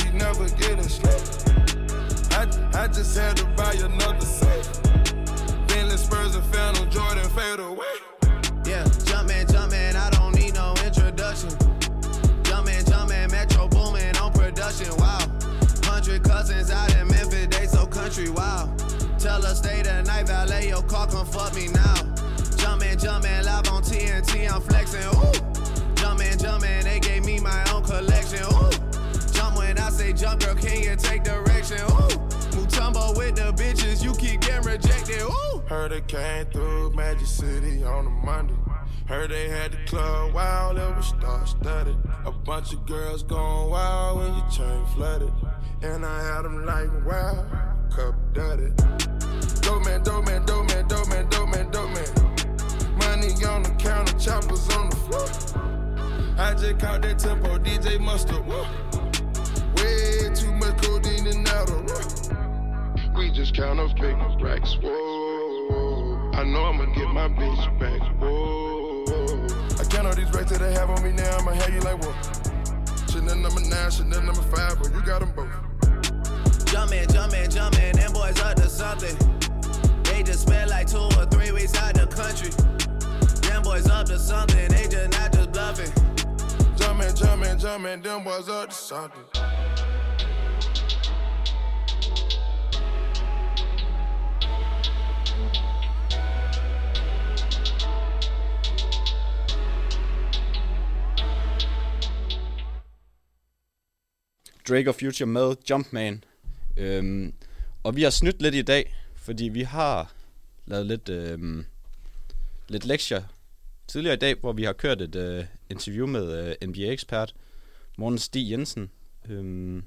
came through Magic City on a Monday. Heard they had the club wild, it was star studded. A bunch of girls going wild when your chain flooded. And I had them like wow, cup dirty. Dope man, dope man, dope man, dope man, dope man, dope man. Money on the counter, choppers on the floor. I just caught that tempo, DJ Mustard. Whoa. Way too much codeine and out of We just count up big racks, whoa. I know I'ma get my bitch back. Whoa. I count all these racks that they have on me now. I'ma have you like whoa. Chanel number nine, Chanel number five, but you got them both. Jumpin', jumpin', jumpin', them boys up to something. They just spent like two or three weeks out the country. Them boys up to something, they just not just bluffing. Jumpin', jumpin', jumpin', them boys up to something. Drake og Future med Jumpman. Øhm, og vi har snydt lidt i dag, fordi vi har lavet lidt, øhm, lidt lektier tidligere i dag, hvor vi har kørt et øh, interview med øh, NBA-ekspert Morten Stig Jensen. Øhm,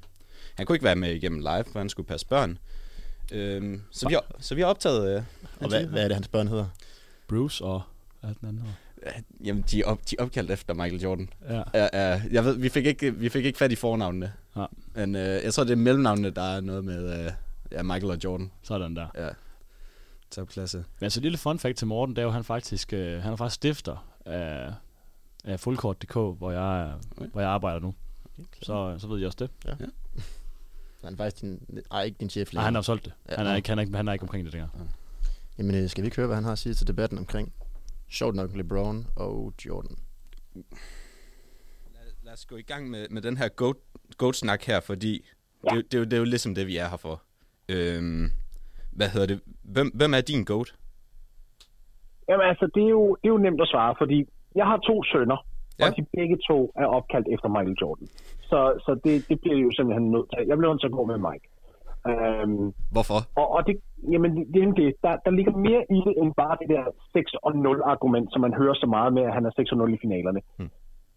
han kunne ikke være med igennem live, for han skulle passe børn. Øhm, så, vi har, så vi har optaget... Øh, Og hvad, hvad er det, hans børn hedder? Bruce og... Hvad er den anden hedder? Jamen, de er, op, de er opkaldt efter Michael Jordan. Ja. Ja, ja, jeg ved, vi fik ikke, vi fik ikke fat i fornavnene. Ja. Men øh, jeg tror, det er mellemnavnene, der er noget med øh, ja, Michael og Jordan. Sådan der. Ja. Topklasse. Men så et lille fun fact til Morten, det er jo, han faktisk, øh, han er faktisk stifter af, af fuldkort.dk, hvor jeg, Okay. hvor jeg arbejder nu. Så, så ved jeg også det. Så han er faktisk din... Ej, ikke din chef Nej, længere. han har solgt det. Ja. Han er, ikke, han, er ikke, han er ikke omkring det længere. Jamen, øh, skal vi ikke høre, hvad han har at sige til debatten omkring sjovt nok LeBron og Jordan? Lad, lad os gå i gang med, med den her goat, goat-snak her, fordi ja. det, er jo- det, er jo, det er jo ligesom det, vi er her for. Øhm, hvad hedder det? Hvem, hvem er din goat? Jamen altså, det er, jo, det er jo nemt at svare, fordi jeg har to sønner. Ja. og de begge to er opkaldt efter Michael Jordan. Så, så det, det bliver jo simpelthen nødt til. Jeg bliver nødt til at gå med Mike. Øhm, Hvorfor? og, og det, jamen, det, det, er. Der, der ligger mere i det, end bare det der 6-0 argument, som man hører så meget med, at han er 6-0 i finalerne. Hmm.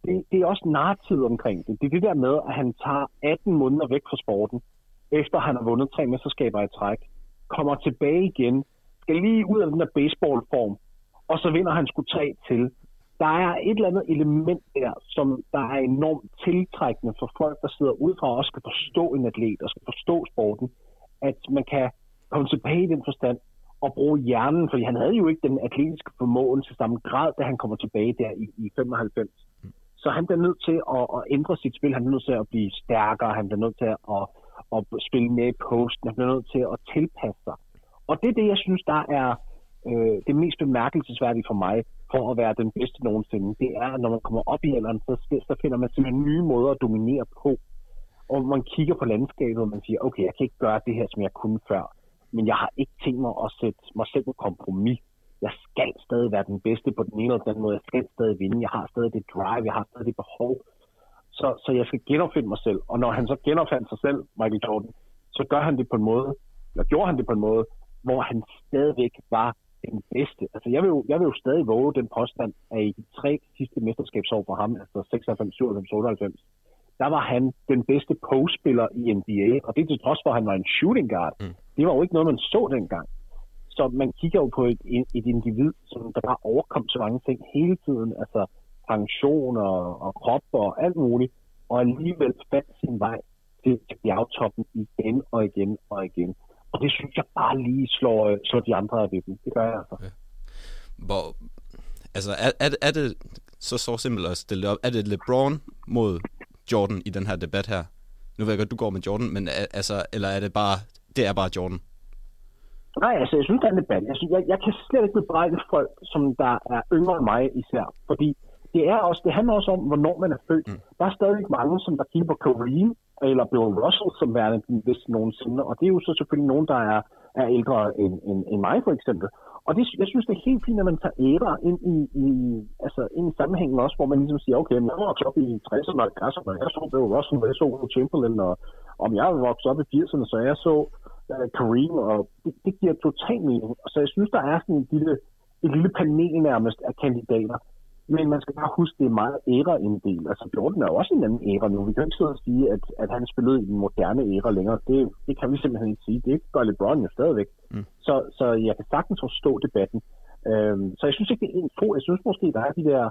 Det, det er også narrativet omkring det. Det er det der med, at han tager 18 måneder væk fra sporten, efter han har vundet tre mesterskaber i træk, kommer tilbage igen, skal lige ud af den der baseballform, og så vinder han sgu tre til. Der er et eller andet element der, som der er enormt tiltrækkende for folk, der sidder udefra og også skal forstå en atlet og skal forstå sporten, at man kan komme tilbage i den forstand og bruge hjernen, fordi han havde jo ikke den atletiske formåen til samme grad, da han kommer tilbage der i, i 95. Så han bliver nødt til at, at ændre sit spil, han bliver nødt til at blive stærkere, han bliver nødt til at, at spille mere i posten, han bliver nødt til at tilpasse sig. Og det er det, jeg synes, der er øh, det mest bemærkelsesværdige for mig, for at være den bedste nogensinde. Det er, at når man kommer op i alderen, så, så finder man simpelthen nye måder at dominere på. Og man kigger på landskabet, og man siger, okay, jeg kan ikke gøre det her, som jeg kunne før. Men jeg har ikke tænkt mig at sætte mig selv på kompromis. Jeg skal stadig være den bedste på den ene eller den anden måde. Jeg skal stadig vinde. Jeg har stadig det drive. Jeg har stadig det behov. Så, så jeg skal genopfinde mig selv. Og når han så genopfandt sig selv, Michael Jordan, så gør han det på en måde, eller gjorde han det på en måde, hvor han stadigvæk var den bedste. Altså, jeg vil jo, jeg vil jo stadig våge den påstand, at i de tre sidste mesterskabsår for ham, altså 96, 97, 98, der var han den bedste postspiller i NBA, og det er til trods for, at han var en shooting guard. Mm. Det var jo ikke noget, man så dengang. Så man kigger jo på et, et individ, som der bare overkom så mange ting hele tiden, altså pension og, og krop og alt muligt, og alligevel fandt sin vej til, til bjergtoppen igen og igen og igen. Og det synes jeg bare lige slår, øh, slår de andre af dem. Det gør jeg altså. Hvor, altså, er, er, det- er det så så simpelt at stille det op? Er det LeBron mod Jordan i den her debat her? Nu ved jeg godt, du går med Jordan, men er, altså, eller er det bare, det er bare Jordan? Nej, altså, jeg synes, der er en debat. Jeg, synes, jeg, jeg kan slet ikke bebrejde folk, som der er yngre end mig især. Fordi det, er også, det handler også om, hvornår man er født. Mm. Der er stadig mange, som der kigger på Kareem eller Bill Russell som værende den bedste nogensinde. Og det er jo så selvfølgelig nogen, der er, er ældre end, end, end mig, for eksempel. Og det, jeg synes, det er helt fint, at man tager æra ind i, i, altså, ind i sammenhængen også, hvor man ligesom siger, okay, men jeg var op i 60'erne og 70'erne, så, jeg så Bill Russell, og jeg så Will Chamberlain, og om jeg var vokset op i 80'erne, så jeg så uh, Kareem, og det, det giver total mening. Så jeg synes, der er sådan en lille, et lille panel nærmest af kandidater. Men man skal bare huske, det er meget æra-inddel. Altså Jordan er jo også en anden æra nu. Vi kan ikke sidde og sige, at, at han spillede i den moderne æra længere. Det, det kan vi simpelthen ikke sige. Det gør LeBron jo stadigvæk. Mm. Så, så jeg kan sagtens forstå debatten. Øhm, så jeg synes ikke, det er en få. Jeg synes måske, der er de der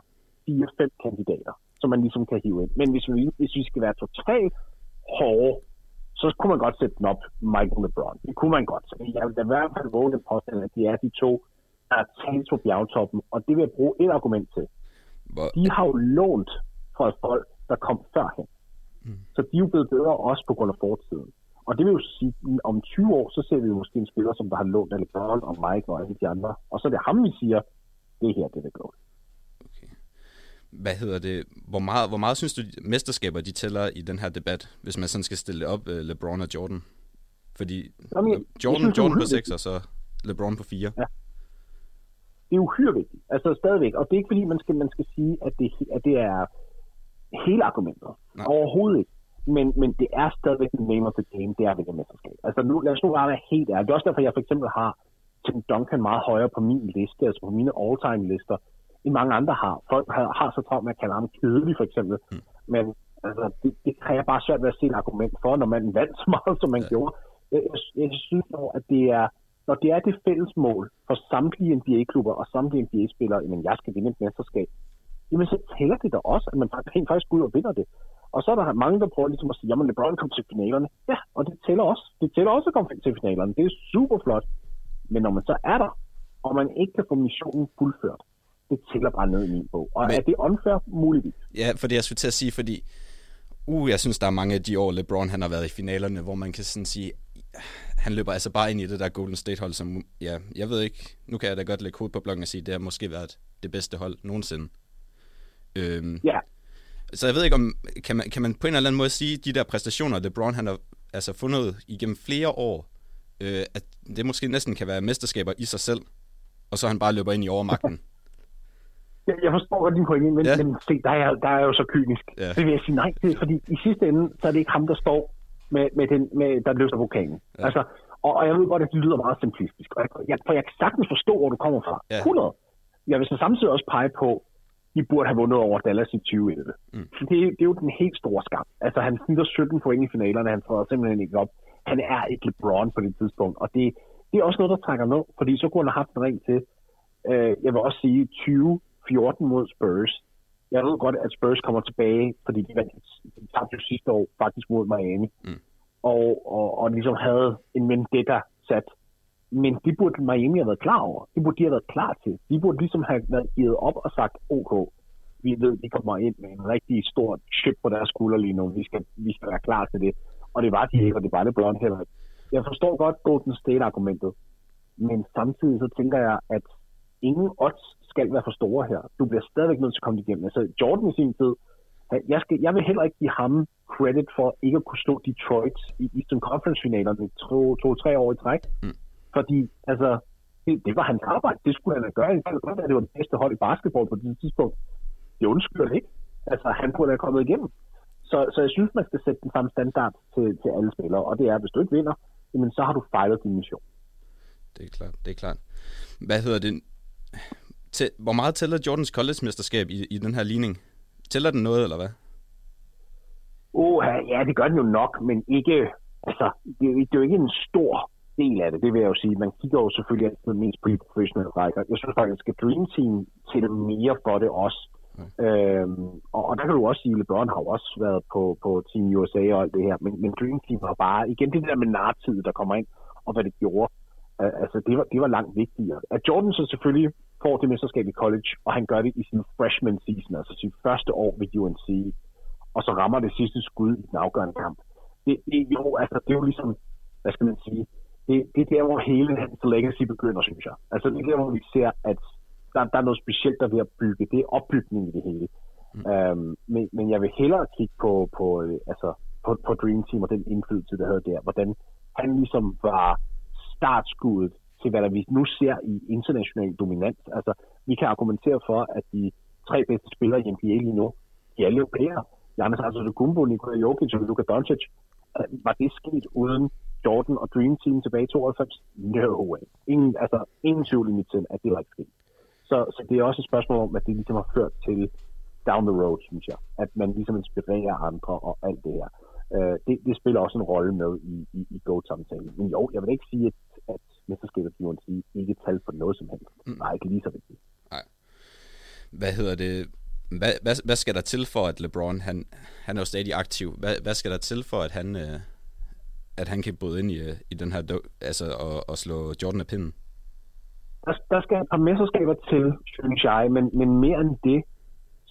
fire-fem kandidater, som man ligesom kan hive ind. Men hvis vi, hvis vi skal være totalt hårde, så kunne man godt sætte den op Michael LeBron. Det kunne man godt. Så jeg vil da i hvert fald våge den påstand, at de er de to der er talt på bjergtoppen, og det vil jeg bruge et argument til. Hvor, De har jo lånt fra folk, der kom førhen. Mm. Så de er jo blevet bedre også på grund af fortiden. Og det vil jo sige, at om 20 år, så ser vi jo måske en spiller, som der har lånt alle børn og Mike og alle de andre. Og så er det ham, vi siger, det her, det vil gå. hvad hedder det, hvor meget, hvor meget synes du, mesterskaber de tæller i den her debat, hvis man sådan skal stille op, uh, LeBron og Jordan? Fordi Jamen, jeg- jeg Jordan, synes, Jordan på uhyggeligt. 6 og så LeBron på 4. Ja. Det er uhyre vigtigt. Altså stadigvæk. Og det er ikke fordi, man skal, man skal sige, at det, at det er hele argumentet. Nej. Overhovedet ikke. Men, men det er stadigvæk den name of the game, det er ved det mesterskab. Altså nu, lad os nu bare være helt ærlige. Det er også derfor, jeg for eksempel har Tim Duncan meget højere på min liste, altså på mine all-time lister, end mange andre har. Folk har, har så travlt med at kalde ham kedelig, for eksempel. Mm. Men altså, det, det kan jeg bare svært ved at se et argument for, når man vandt så meget, som man ja. gjorde. Jeg, jeg, jeg synes dog, at det er, når det er det fælles mål for samtlige NBA-klubber og samtlige NBA-spillere, jamen jeg skal vinde et mesterskab, jamen så tæller det da også, at man rent faktisk går ud og vinder det. Og så er der mange, der prøver ligesom at sige, jamen LeBron kom til finalerne. Ja, og det tæller også. Det tæller også at komme til finalerne. Det er super flot. Men når man så er der, og man ikke kan få missionen fuldført, det tæller bare ned i min bog. Og Men- er det unfair? Muligvis. Ja, for det jeg skulle til at sige, fordi uh, jeg synes, der er mange af de år, LeBron han har været i finalerne, hvor man kan sådan sige, han løber altså bare ind i det der Golden State-hold, som, ja, jeg ved ikke, nu kan jeg da godt lægge hovedet på blokken og sige, det har måske været det bedste hold nogensinde. Øhm, Ja, Så jeg ved ikke, om kan man, kan man på en eller anden måde sige, de der præstationer, LeBron han har altså fundet igennem flere år, øh, at det måske næsten kan være mesterskaber i sig selv, og så han bare løber ind i overmagten. Jeg, jeg forstår godt din pointe, men, Ja. men se, der er, der er jo så kynisk. Ja. Det vil jeg sige nej til, fordi i sidste ende, så er det ikke ham, der står med, med, den, med der løser vulkanen. Ja. Altså, og, og jeg ved godt, at det lyder meget simplistisk. Og jeg, jeg, for jeg kan sagtens forstå, hvor du kommer fra. Ja. 100. Jeg vil så samtidig også pege på, de burde have vundet over Dallas i 2011. Mm. Det, det er jo den helt store skam. Altså, han snitter 17 point i finalerne, han får simpelthen ikke op. Han er ikke LeBron på det tidspunkt, og det, det er også noget, der trækker ned, fordi så kunne han have haft en ring til. Øh, jeg vil også sige 2014 mod Spurs. Jeg ved godt, at Spurs kommer tilbage, fordi de vandt de tabte jo sidste år faktisk mod Miami. Mm. Og, og, og ligesom havde en vendetta sat. Men det burde Miami have været klar over. Det burde de have været klar til. De burde ligesom have været givet op og sagt, OK, vi ved, de kommer ind med en rigtig stor chip på deres skulder lige nu. Vi skal, vi skal være klar til det. Og det var de ikke, og det var det blonde heller. Jeg forstår godt Golden State-argumentet, men samtidig så tænker jeg, at ingen odds skal være for store her. Du bliver stadigvæk nødt til at komme igennem. Altså Jordan i sin tid, han- jeg, skal, jeg vil heller ikke give ham credit for ikke at kunne slå Detroit i Eastern Conference-finalerne to, to, år i træk. Mm. Fordi altså, det, det, var hans arbejde. Det skulle han da gøre. Det kan godt at det var det bedste hold i basketball på det tidspunkt. Det undskylder det ikke. Altså, han burde have kommet igennem. Så, så jeg synes, man skal sætte den samme standard til, til alle spillere. Og det er, at hvis du ikke vinder, jamen, så har du fejlet din mission. Det er klart, det er klart. Hvad hedder det? Til, hvor meget tæller Jordans college-mesterskab i, i den her ligning? Tæller den noget, eller hvad? Uh, ja, det gør den jo nok, men ikke, altså, det, er jo ikke- det er jo ikke en stor del af det, det vil jeg jo sige. Man kigger jo selvfølgelig altid mest på de professionelle rækker. Jeg synes faktisk, at Dream Team tæller mere for det også. Mm. Øhm, og, og, der kan du også sige, at LeBron har også været på, på Team USA og alt det her, men, men Dream Team var bare, igen det der med nartid, der kommer ind, og hvad det gjorde, altså det var, det var langt vigtigere. At Jordan så selvfølgelig får det mesterskab i college, og han gør det i sin freshman season, altså sit første år ved UNC, og så rammer det sidste skud i den afgørende kamp. Det, det, jo, altså, det er jo ligesom, hvad skal man sige, det, det er der, hvor hele hans legacy begynder, synes jeg. Altså det er der, hvor vi ser, at der, der er noget specielt, der er ved at bygge. Det er opbygning i det hele. Mm. Um, men, men jeg vil hellere kigge på, på, øh, altså, på, på Dream Team og den indflydelse, der havde der. Hvordan han ligesom var startskuddet til, hvad der vi nu ser i international dominans. Altså, vi kan argumentere for, at de tre bedste spillere i NBA lige nu, de er alle europæere. Giannis Antetokounmpo, Nikola Jokic og Luka Doncic. Øh, var det sket uden Jordan og Dream Team tilbage i 92? No way. Ingen, altså, ingen tvivl i mit sind, at det var ikke sket. Så, så det er også et spørgsmål om, at det ligesom har ført til down the road, synes jeg. At man ligesom inspirerer andre og alt det her. Øh, det, det spiller også en rolle med i, i, i GOAT-samtalen. Men jo, jeg vil ikke sige, at, at mesterskabet i UNC ikke tal for noget som helst. Mm. Nej, ikke lige så vigtigt. Hvad hedder det? Hvad, hvad, hvad skal der til for, at LeBron, han, han er jo stadig aktiv, hvad, hvad skal der til for, at han, øh, at han kan bryde ind i, øh, i den her, altså og, og slå Jordan af pinden? der, der skal et par mesterskaber til, synes jeg, men, men mere end det,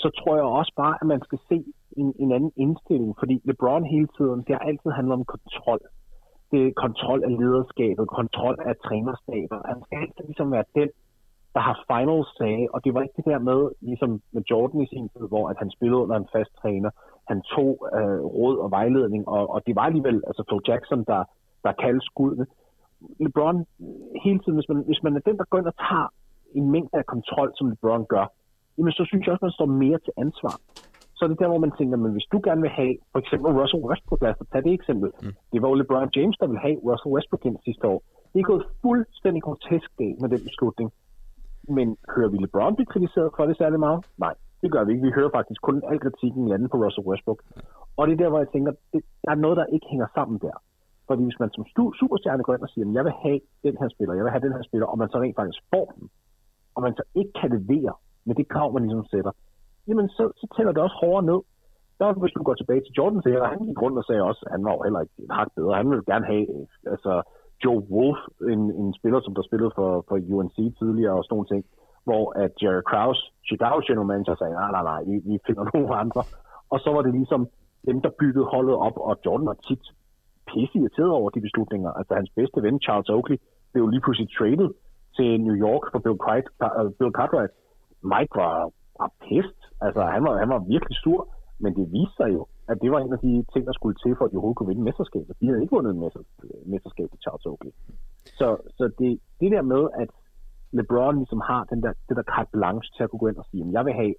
så tror jeg også bare, at man skal se en, en anden indstilling, fordi LeBron hele tiden, det har altid handlet om kontrol er kontrol af lederskabet, kontrol af trænerstaber. Han skal altid ligesom være den, der har final say, og det var ikke det der med, ligesom med Jordan i sin tid, hvor at han spillede under en fast træner. Han tog øh, råd og vejledning, og, og det var alligevel altså Phil Jackson, der, der kaldte skuddene. LeBron, hele tiden, hvis man, hvis man er den, der går ind og tager en mængde af kontrol, som LeBron gør, jamen så synes jeg også, man står mere til ansvar. Så er det der, hvor man tænker, men hvis du gerne vil have, for eksempel Russell Westbrook, lad os tage det eksempel. Mm. Det var jo LeBron James, der ville have Russell Westbrook ind sidste år. Det er gået fuldstændig grotesk galt med den beslutning. Men hører vi LeBron blive kritiseret for det særlig meget? Nej, det gør vi ikke. Vi hører faktisk kun al kritikken lande på Russell Westbrook. Og det er der, hvor jeg tænker, det, der er noget, der ikke hænger sammen der. Fordi hvis man som superstjerne går ind og siger, at jeg vil have den her spiller, jeg vil have den her spiller, og man så rent faktisk får den, og man så ikke kan levere med det krav, man ligesom sætter, jamen så, så tæller det også hårdere ned. Der, hvis du går tilbage til Jordan, så han gik rundt og sagde også, at han var jo heller ikke et hak bedre. Han ville gerne have altså, Joe Wolf, en, en spiller, som der spillede for, for UNC tidligere og sådan nogle ting, hvor at Jerry Krause, Chicago general manager, sagde, nej, nej, nej, vi, vi finder nogle andre. Og så var det ligesom dem, der byggede holdet op, og Jordan var tit pisse irriteret over de beslutninger. Altså hans bedste ven, Charles Oakley, blev lige pludselig traded til New York for Bill, Cartwright. Bill Cartwright. Mike var, var pissed. Altså han var, han var virkelig sur, men det viste sig jo, at det var en af de ting, der skulle til, for at de overhovedet kunne vinde mesterskabet. De havde ikke vundet mesterskabet, mesterskab til Charles Oakley. Så, så det, det der med, at LeBron ligesom har den der, det der carte blanche til at kunne gå ind og sige, at jeg vil have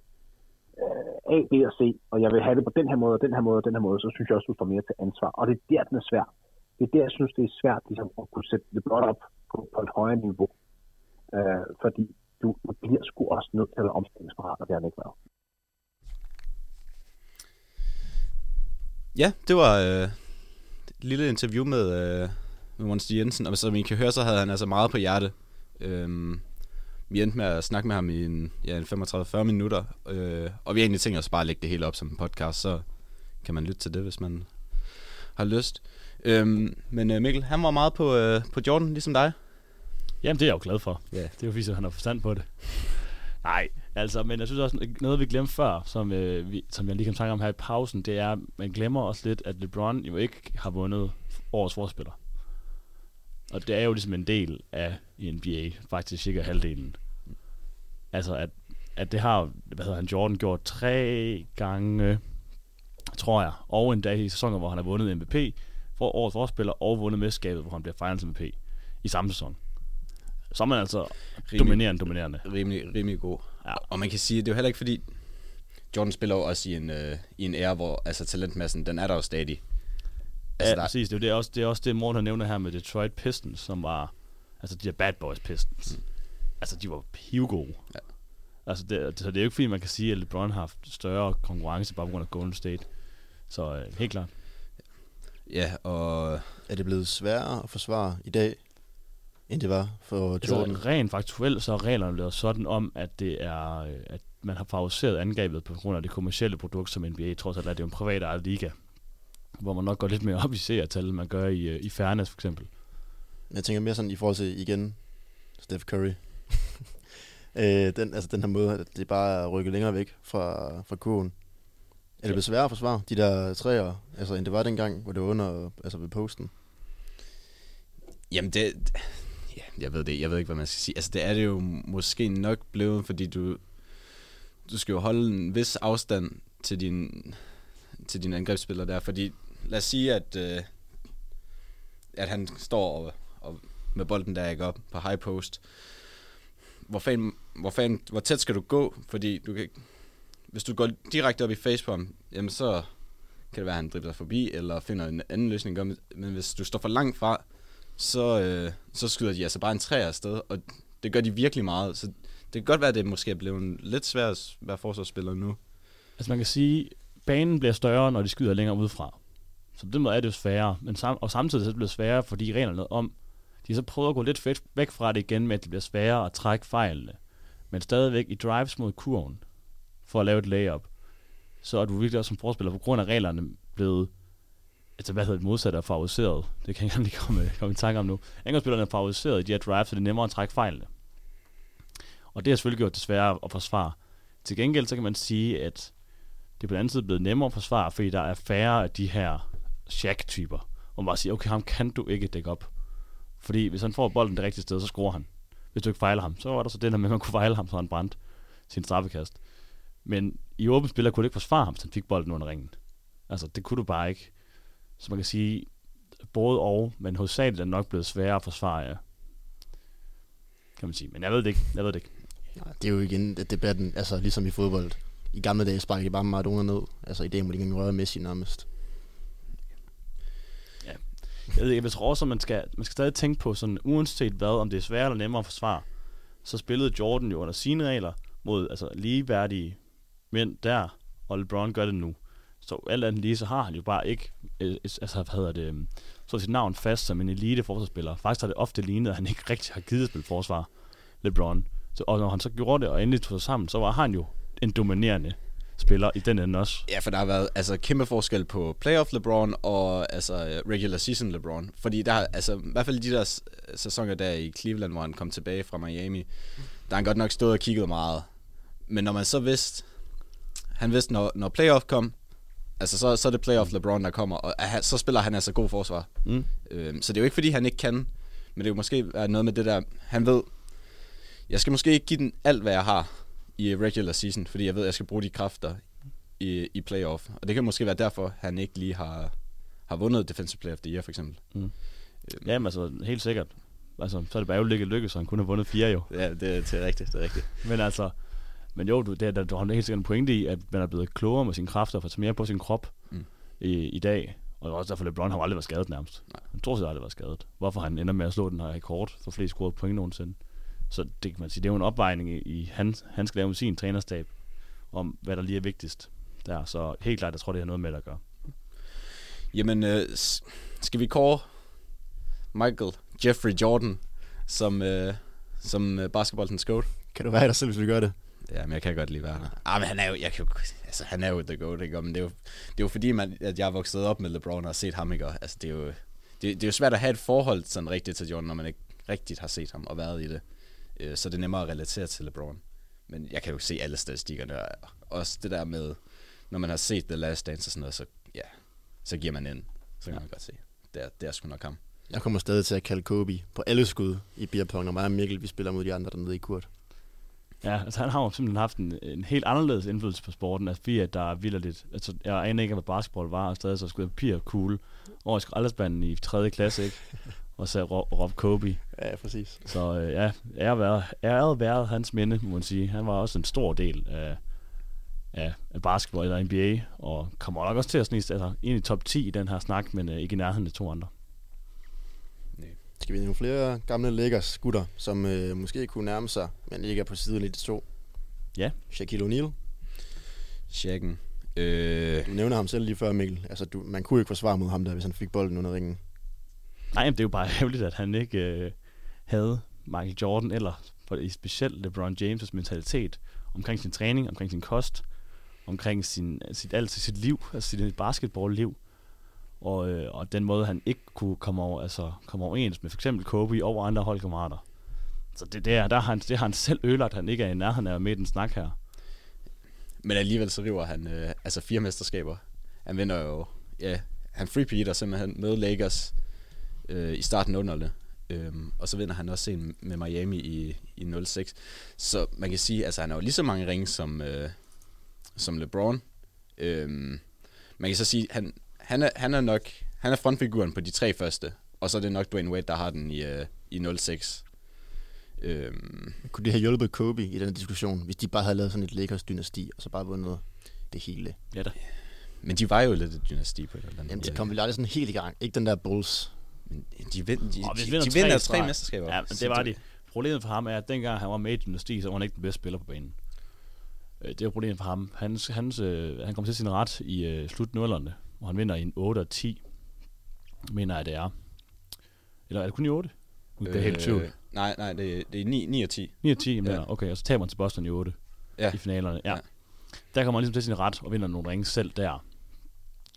øh, A, B og C, og jeg vil have det på den her måde, og den her måde, og den her måde, så synes jeg også, du får mere til ansvar. Og det er der, den er svær. Det er der, jeg synes, det er svært ligesom, at kunne sætte LeBron op på, på et højere niveau. Øh, fordi du, du bliver sgu også nødt til at være omstillingsparat, og det har han ikke været. Ja, det var øh, et lille interview med, øh, med Monster Jensen, og som I kan høre, så havde han altså meget på hjerte. Øhm, vi endte med at snakke med ham i en, ja, en 35-40 minutter, øh, og vi har egentlig tænkt os bare at lægge det hele op som en podcast, så kan man lytte til det, hvis man har lyst. Øhm, men øh, Mikkel, han var meget på, øh, på Jordan, ligesom dig. Jamen, det er jeg jo glad for. Ja. Det er jo fordi, at han har forstand på det. Nej, altså, men jeg synes også, noget vi glemte før, som, øh, vi, som jeg lige kan snakke om her i pausen, det er, man glemmer også lidt, at LeBron jo ikke har vundet årets forspiller. Og det er jo ligesom en del af NBA, faktisk cirka halvdelen. Altså, at, at det har, hvad hedder han, Jordan gjort tre gange, tror jeg, og en dag i sæsoner, hvor han har vundet MVP, for årets forspiller, og vundet mesterskabet, hvor han bliver finals MVP i samme sæson. Så er man altså rimelig, dominerende, dominerende. Rimelig, rimelig god. Ja. Og man kan sige, det er jo heller ikke fordi, Jordan spiller jo også i en, øh, i en ære, hvor altså, talentmassen, den er der jo stadig. Altså, ja, der- præcis. Det er, jo det, er også, det er også det, Morten nævner her med Detroit Pistons, som var, altså de her bad boys Pistons. Mm. Altså, de var pivgode. Ja. Altså, det, så det er jo ikke fordi, man kan sige, at LeBron har haft større konkurrence bare på grund af Golden State. Så øh, helt klart. Ja, og Er det blevet sværere at forsvare i dag, end det var for Jordan? Altså, rent faktuelt, så er reglerne lavet sådan om, at det er, øh, at man har favoriseret angrebet på grund af det kommercielle produkt, som NBA trods alt er. Det er jo en privat ejet liga, hvor man nok går lidt mere op i seertal, end man gør i, øh, i Fairness for eksempel. Jeg tænker mere sådan i forhold til, igen, Steph Curry. øh, den, altså den her måde, at det bare er rykket længere væk fra, fra kurven. Er det blevet sværere at forsvare, de der træer, altså, end det var dengang, hvor det var under, altså ved posten? Jamen det, ja, jeg ved det, jeg ved ikke, hvad man skal sige. Altså det er det jo måske nok blevet, fordi du, du skal jo holde en vis afstand til din, til din angrebsspiller der, fordi lad os sige, at, øh, at han står og, og med bolden der ikke op på high post. Hvor, fan, hvor, fan, hvor tæt skal du gå? Fordi du kan, hvis du går direkte op i face på ham, jamen så kan det være, at han dribler forbi, eller finder en anden løsning. Men hvis du står for langt fra, så, øh, så skyder de altså bare en træ afsted, og det gør de virkelig meget. Så det kan godt være, at det måske er blevet lidt svært at være forsvarsspiller nu. Altså man kan sige, banen bliver større, når de skyder længere udefra. Så på den måde er det jo sværere. Men sam- og samtidig så er det blevet sværere, fordi reglerne om, de så prøver at gå lidt fedt væk fra det igen med, at det bliver sværere at trække fejlene. Men stadigvæk i drives mod kurven, for at lave et layup, så er du virkelig også som forspiller, på grund af reglerne, blevet altså hvad hedder det modsatte er favoriseret. Det kan jeg ikke lige komme, komme i tanke om nu. Angrebsspillerne er favoriseret i de her drives, så det er nemmere at trække fejlene. Og det har selvfølgelig gjort det sværere at forsvare. Til gengæld så kan man sige, at det er på den anden side blevet nemmere at forsvare, fordi der er færre af de her Shaq-typer, hvor man bare siger, okay, ham kan du ikke dække op. Fordi hvis han får bolden det rigtige sted, så scorer han. Hvis du ikke fejler ham, så var der så det der med, at man kunne fejle ham, så han brændte sin straffekast. Men i åbent spiller kunne du ikke forsvare ham, hvis han fik bolden under ringen. Altså, det kunne du bare ikke. Så man kan sige, både og, men hovedsageligt er det nok blevet sværere at forsvare, ja. Kan man sige. Men jeg ved det ikke. Jeg ved det ikke. Nej, det er jo igen debatten, altså ligesom i fodbold. I gamle dage sparkede de bare Maradona ned. Altså i dag må de ikke røre Messi nærmest. Jeg ved jeg tror også, at man skal, man skal stadig tænke på sådan, uanset hvad, om det er sværere eller nemmere at forsvare, så spillede Jordan jo under sine regler mod altså, ligeværdige mænd der, og LeBron gør det nu. Så alt andet lige, så har han jo bare ikke, øh, altså hvad hedder det, øhm, så sit navn fast som en elite forsvarsspiller. Faktisk har det ofte lignet, at han ikke rigtig har givet at spille forsvar, LeBron. Så, og når han så gjorde det, og endelig tog sig sammen, så var han jo en dominerende spiller i den ende også. Ja, for der har været altså, kæmpe forskel på playoff LeBron og altså, regular season LeBron. Fordi der, altså, i hvert fald de der sæsoner der i Cleveland, hvor han kom tilbage fra Miami, der har han godt nok stået og kigget meget. Men når man så vidste, han vidste, når, når playoff kom, altså så, så er det playoff LeBron, der kommer, og ah, så spiller han altså god forsvar. Mm. Øhm, så det er jo ikke, fordi han ikke kan, men det er jo måske være noget med det der, han ved, jeg skal måske ikke give den alt, hvad jeg har i regular season, fordi jeg ved, at jeg skal bruge de kræfter i, i playoff. Og det kan måske være derfor, han ikke lige har, har vundet Defensive Player of the Year, for eksempel. Mm. Øhm, Jamen altså, helt sikkert. Altså, så er det bare jo ikke lykkes, så han kunne have vundet fire jo. Ja, det, det er rigtigt, det er rigtigt. Men altså, men jo, du, det, er- der, du har helt sikkert en pointe i, at man er blevet klogere med sine kræfter, for at tage mere på sin krop Mm. i, i dag. Og også derfor, LeBron har aldrig været skadet nærmest. Nej. Han tror sig aldrig været skadet. Hvorfor han ender med at slå den her rekord for flest scorede point nogensinde. Så det kan man sige, det er jo en opvejning i, i han, han skal lave med sin trænerstab, om hvad der lige er vigtigst der. Så helt klart, jeg tror, det har noget med at gøre. Jamen, øh, skal vi kåre Michael Jeffrey Jordan som, øh, som øh, basketballens goat? Kan du være dig selv, hvis du gør det? Ja, men jeg kan godt lide være der. Ah, men han er jo, jeg kan jo, altså, han er jo the goat, ikke? Men det er jo, det er jo fordi, man, at jeg er vokset op med LeBron og har set ham, ikke? Og, Altså, det er jo, det, det er jo svært at have et forhold sådan rigtigt til Jordan, når man ikke rigtigt har set ham og været i det. Øh, Så det er nemmere at relatere til LeBron. Men jeg kan jo se alle statistikkerne, og også det der med, når man har set The Last Dance og sådan noget, så, ja, så giver man ind. Så kan man godt se. Det er, det er sgu nok ham. Jeg kommer stadig til at kalde Kobe på alle skud i beerpong, når mig og Mikkel vi spiller mod de andre dernede i Kurt. Ja, altså han har jo simpelthen haft en, en helt anderledes indflydelse på sporten, altså fordi at der er vildt lidt, altså jeg aner ikke, hvad basketball var, og stadig så skulle jeg papir cool over i skraldespanden i 3. klasse, ikke? Og så råb, råb Kobe. Ja, præcis. Så øh, ja, ære været, æret været hans minde, må man sige. Han var også en stor del af, af, af basketball eller NBA, og kommer nok også til at snige altså, ind i top 10 i den her snak, men øh, ikke i nærheden af to andre. Skal vi have nogle flere gamle Lakers gutter, som øh, måske kunne nærme sig, men ikke er på siden i de to? Ja. Shaquille O'Neal. Shaken. Øh, Du nævner ham selv lige før, Mikkel. Altså, du, man kunne ikke forsvare mod ham der, hvis han fik bolden under ringen. Nej, men det er jo bare ærgerligt, at han ikke øh, havde Michael Jordan, eller specielt LeBron James' mentalitet omkring sin træning, omkring sin kost, omkring sin, sit, alt sit liv, altså sit basketball-liv. Og, øh, og den måde, han ikke kunne komme over, altså, komme overens med for eksempel Kobe over andre holdkammerater. Så det, det, er, der har han, det har han selv ødelagt, han ikke er i nærheden af med i den snak her. Men alligevel så river han øh, altså fire mesterskaber. Han vinder jo, ja, han freepeater simpelthen med Lakers øh, i starten af 00'erne. Øhm, og så vinder han også en med Miami i, i 06. Så man kan sige, altså han har jo lige så mange ringe som, øh, som LeBron. Øhm, man kan så sige, han, han, er, han er nok, han er frontfiguren på de tre første. Og så er det nok Dwayne Wade, der har den i, øh, i 06. Øhm, Kunne det have hjulpet Kobe i den diskussion, hvis de bare havde lavet sådan et Lakers-dynasti, og så bare vundet det hele? Ja da. men de var jo lidt et dynasti på et eller andet Jamen, de kom vel aldrig sådan helt i gang. Ikke den der Bulls. Men de, vind, de, hvis de, vinder de tre vinder tre streg. mesterskaber. Ja, men det var de. Problemet for ham er, at dengang han var med i dynasti, så var han ikke den bedste spiller på banen. Øh, Det er jo problemet for ham. Hans, hans, øh, han kom til sin ret i øh, slut 0'erne, hvor han vinder i en 8 og 10, mener jeg det er. Eller er det kun i 8? Nu er jeg helt tvivl. Øh, Nej, nej, det, det er 9, 9 og 10. 9 og 10, jeg ja. mener. Okay, og så taber han til Boston i 8 Ja. i finalerne. Ja. Ja. ja. Der kommer han ligesom til sin ret og vinder nogle ringe selv der.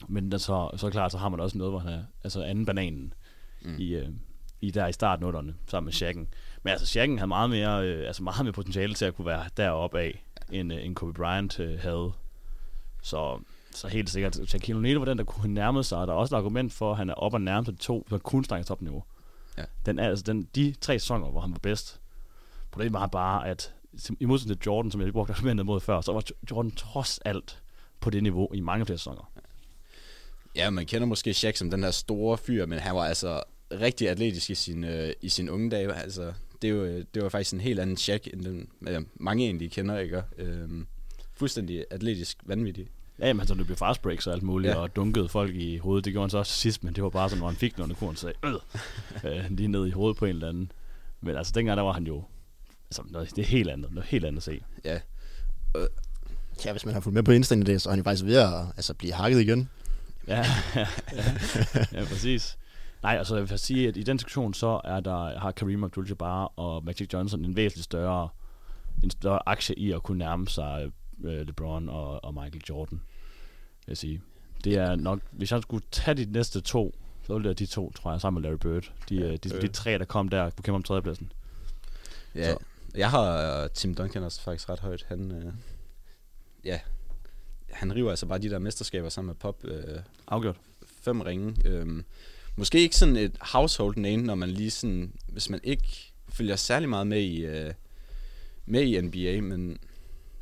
Men der så, så klart, så har man også noget, hvor han er altså anden bananen Mm. i, øh, i der i startnutterne, sammen med Shacken. Men altså, Shacken havde meget mere, øh, altså meget mere potentiale til at kunne være deroppe af, end, øh, end Kobe Bryant øh, havde. Så, så helt sikkert, Shaquille O'Neal var den, der kunne nærme sig, og der er også et argument for, at han er op og nærme sig de to, der kun snakker topniveau. Ja. Den altså, den, de tre sæsoner, hvor han var bedst, problemet var bare, at i modsætning til Jordan, som jeg brugte argumentet mod før, så var Jordan trods alt på det niveau i mange flere sæsoner. Ja, man kender måske Shaq som den der store fyr, men han var altså rigtig atletisk i sin, øh, i sin unge dage. Altså, det, jo, det var faktisk en helt anden Shaq, end den ja, mange egentlig kender, ikke? Øhm, fuldstændig atletisk vanvittig. Ja, jamen, han løb jo fast breaks og alt muligt, ja. Og dunkede folk i hovedet. Det gjorde han så også sidst, men det var bare sådan, når han fik noget, kunne han sagde, øh, øh, lige ned i hovedet på en eller anden. Men altså, dengang der var han jo, altså, noget, det er helt andet, noget helt andet at se. Ja, Ja, hvis man har fulgt med på Insta i dag, så er han jo faktisk ved at altså, blive hakket igen. Ja, ja, ja, ja præcis. Nej, altså jeg vil sige, at i den diskussion, så er der, har Kareem Abdul-Jabbar og Magic Johnson en væsentligt større, en større aktie i at kunne nærme sig øh, LeBron og, og Michael Jordan, jeg sige. Det er nok, hvis jeg skulle tage de næste to, så ville det være de to, tror jeg, sammen med Larry Bird. De, ja, de, øh. de tre, der kom der, kunne kæmpe om tredjepladsen. ja. Så. Jeg har øh, Tim Duncan også faktisk ret højt. Han, øh, ja, han river altså bare de der mesterskaber sammen med Pop. Øh, Afgjort. fem ringe. Øhm, måske ikke sådan et household name, når man lige sådan, hvis man ikke følger særlig meget med i, øh, med i NBA, men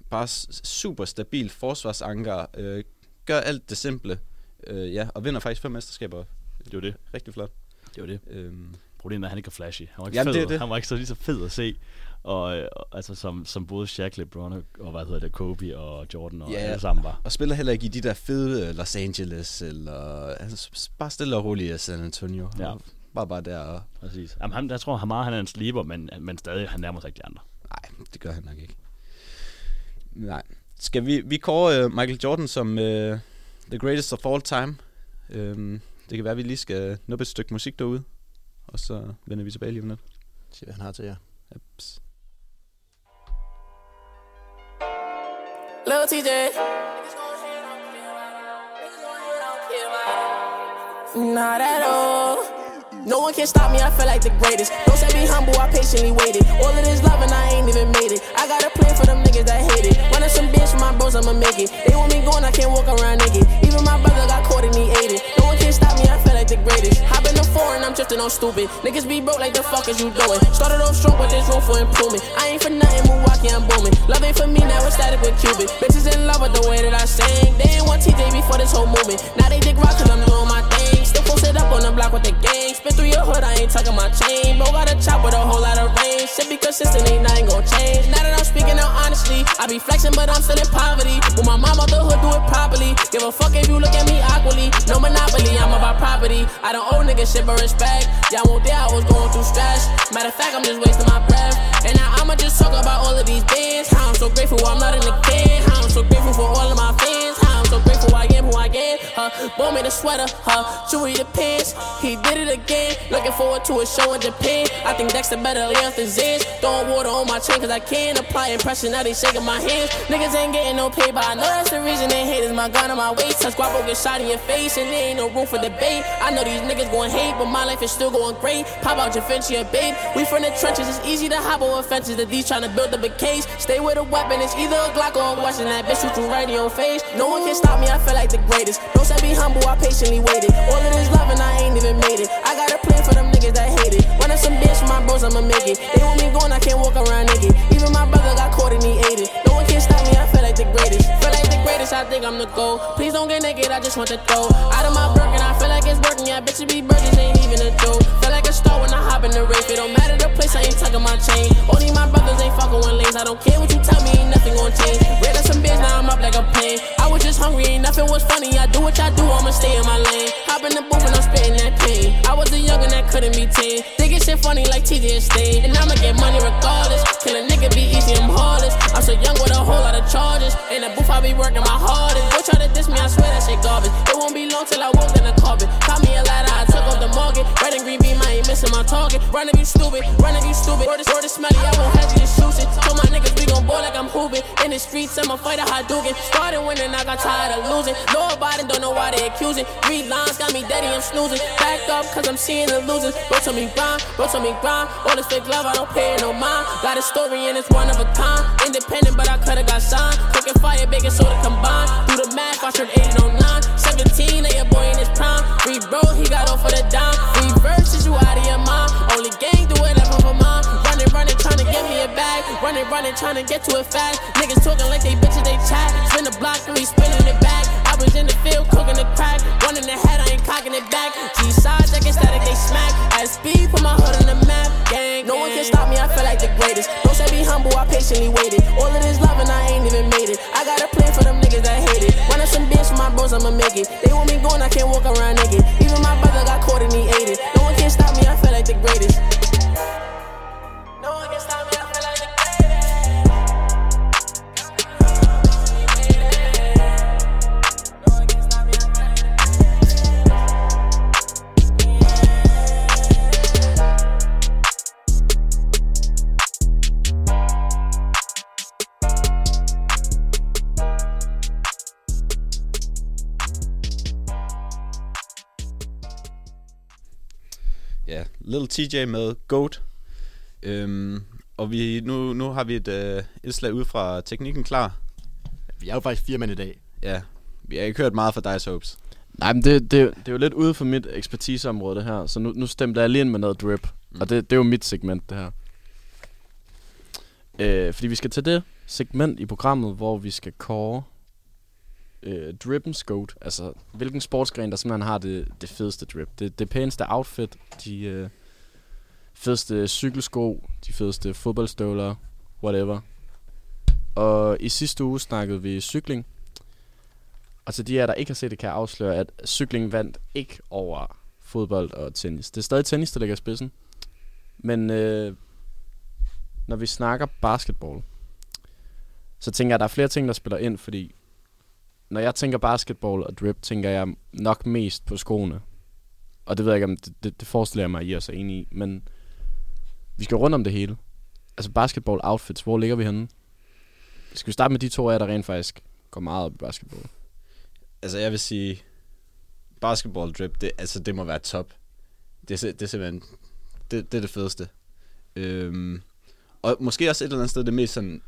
bare super stabil forsvarsanker, øh, gør alt det simple, øh, ja, og vinder faktisk fem mesterskaber. Det var det. Rigtig flot. Det var det. Øhm, Problemet er, at han ikke er flashy. Han var ikke, Jamen, fed. det det. Han var ikke så lige så fed at se. Og, øh, altså som, som både Shaq, LeBron og, og hvad hedder det, Kobe og Jordan og Ja. alle sammen var. og spiller heller ikke i de der fede øh, Los Angeles, eller altså, bare stille og roligt i San Antonio. Ja. Bare bare der, og Præcis. Jamen, han, jeg tror, han meget han er en sleeper, men, men stadig, han nærmer sig ikke de andre. Nej, det gør han nok ikke. Nej. Skal vi, vi kåre uh, Michael Jordan som uh, the greatest of all time. Um, det kan være, at vi lige skal nuppe et stykke musik derude. Og så vender vi tilbage lige om lidt. Se, hvad han har til jer. Ups. Lil TJ. Not at all. No one can stop me, I feel like the greatest. Don't say be humble, I patiently waited. All of this love and I ain't even made it. I got for them niggas that hate it. Running some bitch for my bros, I'ma make it. They want me going, I can't walk around naked. Even my brother got caught and he ate it. No one can stop me, I feel like the greatest. Hop in the foreign, I'm drifting on stupid. Niggas be broke like the fuck is you doing? Started off strong, but there's room for improvement. I ain't for nothing, Milwaukee, I'm booming. Love ain't for me, now it's static with Cuban. Bitches in love with the way that I sing. They ain't want TJ before this whole movement. Now they dig rock cause I'm doing my thing. Posted up on the block with the gang. Spin through your hood, I ain't tucking my chain. Bro got a chop with a whole lot of range. Shit be consistent, ain't nothing gon' change. Now that I'm speaking out honestly, I be flexing, but I'm still in poverty. With my mom out the hood, do it properly. Give a fuck if you look at me awkwardly. No monopoly, I'm about property. I don't owe niggas shit but respect. Y'all won't there, I was going through stress. Matter of fact, I'm just wasting my breath. And now I'ma just talk about all of these bands. How I'm so grateful I'm not in the can. How I'm so grateful for all of my fans. So grateful I am who I am. Huh, bought me the sweater, huh, Chewy the pants. He did it again. Looking forward to a show in Japan. I think Dexter better lay off the. Throwing water on my chain cause I can't apply impression. Now they shaking my hands. Niggas ain't getting no pay, but I know that's the reason they hate is my gun on my waist. Touch guapo get shot in your face and there ain't no room for debate. I know these niggas going hate, but my life is still going great. Pop out your Vinci, babe. We from the trenches, it's easy to hop over fences. That these trying to build up a case. Stay with a weapon, it's either a Glock or a Western. That bitch shoot you right in your face. No one can stop me, I feel like the greatest. Don't say be humble, I patiently waited. All of this love and I ain't even made it. I got a plan for them niggas that hate it. Running some bitch for my bros, I'ma make it. They want me going, I can't walk around naked. Even my brother got caught and he ate it. No one can stop me, I feel like the greatest. Feel like the greatest, I think I'm the goal. Please don't get naked, I just want to throw. Out of my Birkin, I feel like it's working. Yeah, bitches be virgins, ain't even a joke. Feel like star when I hop in the race. It don't matter the place, I ain't tucking my chain. Only my brothers ain't fucking one lanes. I don't care what you tell me, ain't nothing gon' change. Red up some bitch, now I'm up like a plane. I was just hungry, ain't nothing was funny. I do what I do, I'ma stay in my lane. Hop in the booth and I'm spitting that pain. I was a youngin' that couldn't be tamed. Thinking shit funny like TJ and Stain. And I'ma get money regardless. Kill a nigga be easy, I'm heartless. I'm so young with a whole lot of charges. In the booth, I be working my hardest. Go try to diss me, I swear that shit garbage. It won't be long till I walk in the carpet. Call me a ladder, I took off the market. Red and green I ain't missing my talking. Run if you stupid, run if you stupid. Word is, word is smelly, I won't have you to shoot it. Told my niggas we gon' ball like I'm hooping. In the streets, I'm a fighter, Hadouken. Started winning, I got tired of losing. Know about it, don't know why they accusing. Three lines got me daddy, I'm snoozing. Back up, cause I'm seeing the losers. Bro told me grind, bro told me grind. All this fake love, I don't pay no mind. Got a story and it's one of a kind. Independent, but I coulda got signed. Cooking fire, baking soda combined. Do the math, I turned 809. 17, they a boy in his prime. Free bro, he got off for the dime. Free verses, you out of your mind. Only gang do it ever for mine. Running, running, trying to get me a bag. Running, running, trying to get to it fast. Niggas talking like they bitches, they chat. Spin the block and we spinning it back. I was in the field cooking the crack. One in the head, I ain't cocking it back. G sides, I get static, they smack. SB, put my hood on the map. Gang, no one can stop me, I feel like the greatest. Don't say be humble, I patiently waited. All of this love and I ain't even made it. I got a plan for them niggas that hate it. Run up some bitch my bros, I'ma make it. They want me going, I can't walk around naked. Even my brother got caught and he ate it. No one can stop me, I feel like the greatest. Little TJ med Goat. Øhm, og vi, nu, nu har vi et øh, indslag ud fra teknikken klar. Vi er jo faktisk fire mænd i dag. Ja, vi har ikke hørt meget fra Dice Hopes. Nej, men det, det, det er jo lidt ude for mit ekspertiseområde, det her. Så nu, nu stemte jeg lige ind med noget drip. Mm. Og det, det er jo mit segment, det her. Øh, fordi vi skal til det segment i programmet, hvor vi skal kåre øh, drippens goat. Altså, hvilken sportsgren, der simpelthen har det, det fedeste drip. Det, det pæneste outfit, de øh, fedeste cykelsko, de fedeste fodboldstøvler, whatever. Og i sidste uge snakkede vi cykling. Og til de af der ikke har set det, kan jeg afsløre, at cykling vandt ikke over fodbold og tennis. Det er stadig tennis, der ligger i spidsen. Men øh, når vi snakker basketball, så tænker jeg, at der er flere ting, der spiller ind, fordi når jeg tænker basketball og drip, tænker jeg nok mest på skoene. Og det ved jeg ikke, om det, det, det forestiller jeg mig, at I også er enige i. Men vi skal rundt om det hele. Altså basketball outfits, hvor ligger vi henne? Skal vi starte med de to af jer, der rent faktisk går meget op i basketball? Altså, jeg vil sige, basketball drip, det, altså, det må være top. Det, er, det er simpelthen, det, det er det fedeste. Øhm, og måske også et eller andet sted det mest sådan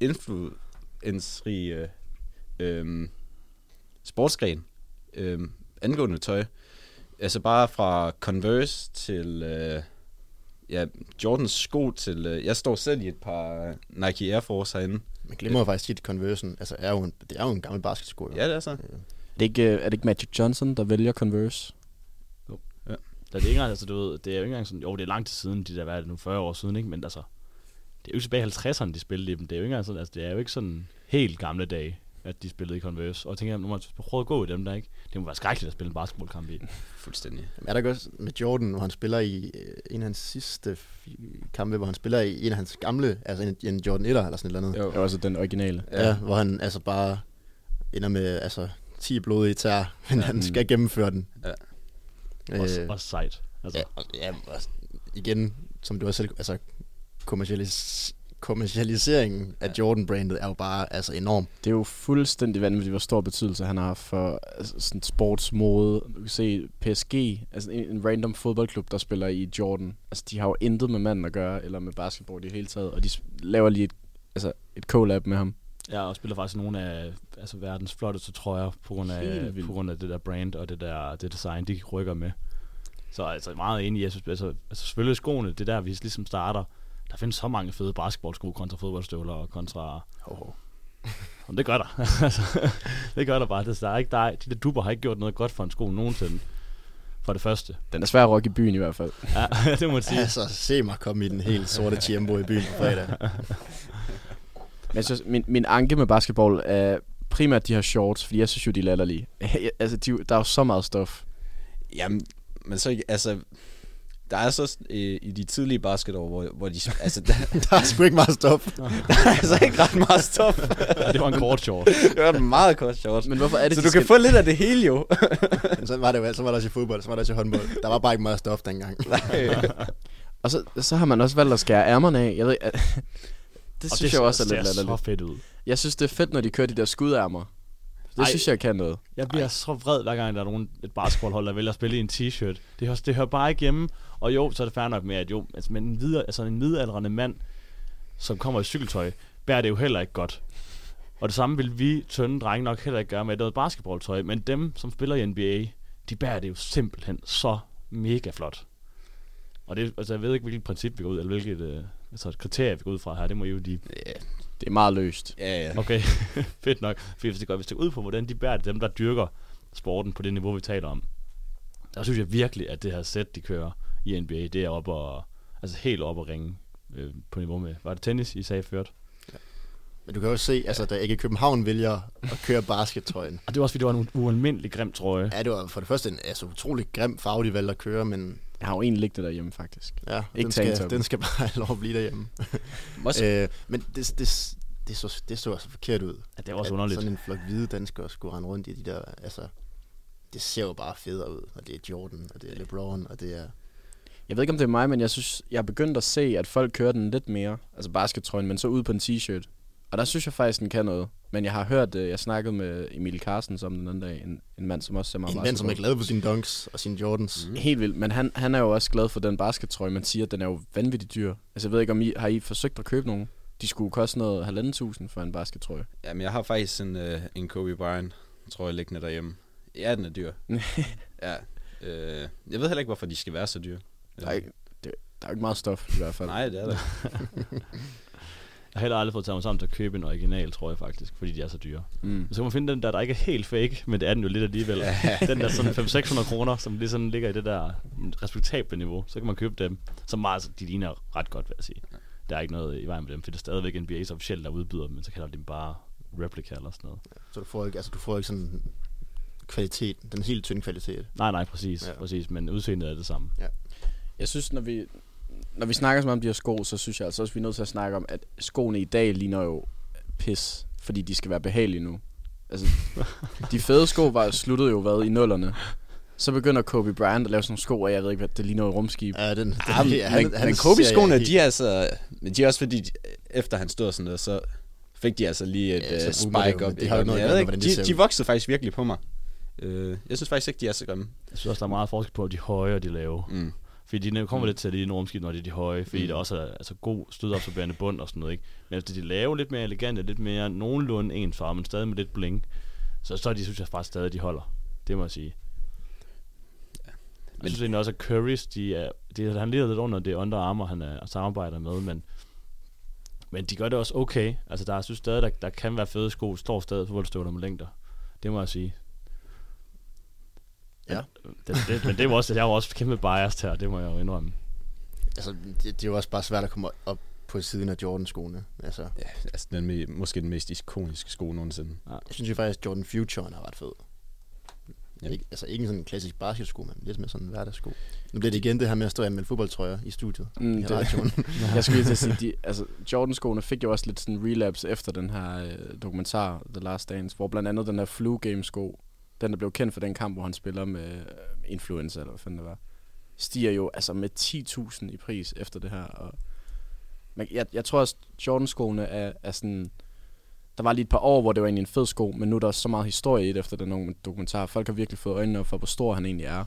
influensrige øhm, sportsgren øhm, angående tøj. Altså bare fra Converse til øh, ja, Jordans sko til... Øh, jeg står selv i et par Nike Air Force herinde. Man glemmer jo faktisk tit, at Conversen altså, er jo en, det er jo en gammel basketsko. Jo. Ja, det er så. Er det ikke, øh, er det ikke Magic Johnson, der vælger Converse? Da det er ikke engang, altså du ved, det er jo ikke engang sådan, jo det er lang tid siden, de der, hvad er det nu, 40 år siden, ikke? Men altså, det er jo ikke tilbage i 50'erne, de spillede i dem. Det er jo ikke engang sådan, altså det er jo ikke sådan helt gamle dage, at de spillede i Converse. Og jeg tænker, nu må man prøve at gå i dem der, ikke? Det må være skrækkeligt at spille en basketballkamp i. Fuldstændig. Jamen, er der ikke også med Jordan, hvor han spiller i øh, en af hans sidste kampe, hvor han spiller i en af hans gamle, altså en, en Jordan 1'er eller sådan et eller andet. Jo. Også den originale. Ja. ja, hvor han altså bare ender med altså 10 blodige tær, men ja. han skal gennemføre den. Ja. Også, Øh, også sejt. Altså, ja, og, ja, og igen, som du har selv, altså kommercialis- kommercialiseringen af Jordan-brandet er jo bare altså enorm. Det er jo fuldstændig vanvittigt, hvor stor betydelse han har haft for altså, sådan sportsmode. Du kan se PSG, altså en, en random fodboldklub, der spiller i Jordan. Altså, de har jo intet med manden at gøre, eller med basketball i det hele taget. Og de laver lige et, altså, et collab med ham. jeg og spiller faktisk nogle af altså, verdens flotteste trøjer, på grund af, på grund af det der brand og det der det design, de rykker med. Så altså meget enig, jeg synes, altså, altså selvfølgelig skoene, det er der, vi ligesom starter. Der findes så mange fede basketballsko kontra fodboldstøvler og kontra... Ho, ho. Og det gør der. altså, det gør der bare. Det, der er ikke, der er, de der duber har ikke gjort noget godt for en sko nogensinde. For det første. Den er svær at rocke i byen i hvert fald. Ja, det må man sige. Altså, se mig komme i den helt sorte Tiembo i byen på fredag. Men jeg synes, min, min anke med basketball er primært de her shorts, fordi jeg synes jo, de er latterlige. altså, de, der er jo så meget stof. Jamen, men så ikke, altså, der er så øh, i de tidlige basketår, hvor, hvor de... Altså, der, Der er sgu ikke meget stof. der er altså ikke ret meget stof. Ja, det var en kort short. det var en meget kort short. Men hvorfor er det, så de du kan skal- få lidt af det hele jo. Men så var det jo så var der også i fodbold, så var der også i håndbold. Der var bare ikke meget stof dengang. Og så, så har man også valgt at skære ærmerne af. Jeg ved, det Og synes det jeg også er ser lidt så latterligt. fedt ud. Jeg synes, det er fedt, når de kører de der skudærmer. Det Ej. synes jeg kan noget. Jeg bliver så vred, hver gang der er nogen, et basketballhold, der vælger at spille i en t-shirt. Det, hører- det hører bare ikke hjemme. Og jo, så er det fair nok med, at jo, altså, men en, videre, altså en midaldrende mand, som kommer i cykeltøj, bærer det jo heller ikke godt. Og det samme vil vi tynde drenge nok heller ikke gøre med noget basketballtøj. Men dem, som spiller i NBA, de bærer det jo simpelthen så mega flot. Og det, altså, jeg ved ikke, hvilket princip vi går ud, eller hvilket øh, altså, kriterie vi går ud fra her. Det må I jo de Det er meget løst. Ja, ja. Okay, fedt nok. Fordi hvis det går, hvis det går ud på, hvordan de bærer det, dem der dyrker sporten på det niveau, vi taler om, der synes jeg virkelig, at det her sæt, de kører i NBA, det er op og, altså helt op og ringe øh, på niveau med. Var det tennis, I sagde ført? Men du kan jo se, altså, da ikke København vælger at køre baskettrøjen. Og det var også, fordi det var en ualmindelig grim trøje. Ja, det var for det første en altså, utrolig grim farve, de valgte at køre, men Jeg har jo egentlig liggende derhjemme, faktisk. ja, Ikke den, skal, den skal bare have lov at blive derhjemme. Også, øh, men det, det, det, så, det så altså forkert ud. Ja, det var også At underligt. Sådan en flok hvide danskere skulle rende rundt i de der, altså, det ser jo bare federe ud, og det er Jordan, og det er LeBron, og det er... Jeg ved ikke, om det er mig, men jeg synes, jeg er begyndt at se, at folk kører den lidt mere. Altså baskettrøjen, men så ud på en t-shirt. Og der synes jeg faktisk, den kan noget. Men jeg har hørt, øh, jeg snakkede med Emil Carstens om den anden dag, en, en mand, som også ser meget En mand, som er glad for sine dunks og sine Jordans. Mm. Helt vildt, men han, han er jo også glad for den baskettrøje. Man siger, at den er jo vanvittigt dyr. Altså jeg ved ikke, om I har I forsøgt at købe nogen? De skulle koste noget halvanden tusind for en baskettrøje. jamen, jeg har faktisk en, øh, en Kobe Bryant, tror jeg, liggende derhjemme. Ja, den er dyr. ja. Øh, jeg ved heller ikke, hvorfor de skal være så dyre. Der er, ikke, det, der er ikke meget stof i hvert fald. Nej, det er der. Jeg har heller aldrig fået taget mig sammen til at købe en original trøje, faktisk, fordi de er så dyre. Mm. Så kan man finde den der, der ikke er helt fake, men det er den jo lidt alligevel. den der sådan 500-600 kroner, som lige sådan ligger i det der respektable niveau, så kan man købe dem. Så meget, de ligner ret godt, vil jeg sige. Der er ikke noget i vejen med dem, for det er stadigvæk NBA's officielt, der udbyder dem, men så kalder de dem bare replica eller sådan noget. Så du får ikke, altså, du får ikke sådan kvalitet, den helt tynde kvalitet. Nej, nej, præcis, Ja. ja. præcis, men udseendet er det samme. Jeg synes, når vi, når vi snakker så meget om de her sko, så synes jeg altså også, vi er nødt til at snakke om, at skoene i dag ligner jo pis, fordi de skal være behagelige nu. Altså, de fede sko var sluttede jo hvad i nullerne. Så begynder Kobe Bryant at lave sådan nogle sko, og jeg ved ikke, hvad det ligner et rumskib. Ja, den, den, Ja, men, han- men, han men Kobe-skoene, de er altså... Men de er også fordi, de- efter han stod sådan der, så fik de altså lige et Ja, uh, spike op. det har jo ikke? noget Men at jeg ved med, ikke, hvordan de ser de, ud. de voksede faktisk virkelig på mig. Uh, jeg synes faktisk ikke, de er så grimme. Jeg synes også, der er meget forskel på, de høje og de lave. Mm. Fordi de kommer lidt til at lide rumskib, når det er de høje, fordi Mm. mm. der også er altså, god stødabsorberende bund og sådan noget. Ikke? Men efter de lave, lidt mere elegante, lidt mere nogenlunde ens farve, men stadig med lidt bling, så, så de, synes jeg faktisk stadig, de holder. Det må jeg sige. Jeg synes egentlig også, at Currys, de er, de, han lider lidt under det Under Armour, han er, samarbejder med, men, men de gør det også okay. Altså, der, jeg synes stadig, der, der kan være fede sko, står stadig fodboldstøvler med længder. Det må jeg sige. Ja. Det, det, men det jo også, jeg jo også kæmpe biased her, det må jeg jo indrømme. Altså, det, det er jo også bare svært at komme op på siden af Jordan-skoene. Altså, Ja, altså den me- måske den mest ikoniske sko nogensinde. jeg synes jo faktisk, at Jordan Future er ret fed. Ja. Ja. Ikke, altså ikke sådan en klassisk basketsko, men lidt mere sådan en hverdagssko. Nu bliver det igen det her med at stå med fodboldtrøjer i studiet. Mm, i det- radioen. Jeg skulle lige til at sige, de, altså, Jordan-skoene fik jo også lidt sådan relapse efter den her øh, dokumentar, The Last Dance, hvor blandt andet den der Flu Game-sko, den der blev kendt for den kamp, hvor han spiller med øh, influenza, eller hvad fanden det var, stiger jo altså med 10.000 i pris efter det her. Og men jeg, jeg tror også, Jordan-skoene er, er sådan... Der var lige et par år, hvor det var egentlig en fed sko, men nu er der så meget historie i det efter den dokumentar. Folk har virkelig fået øjnene op for, hvor stor han egentlig er.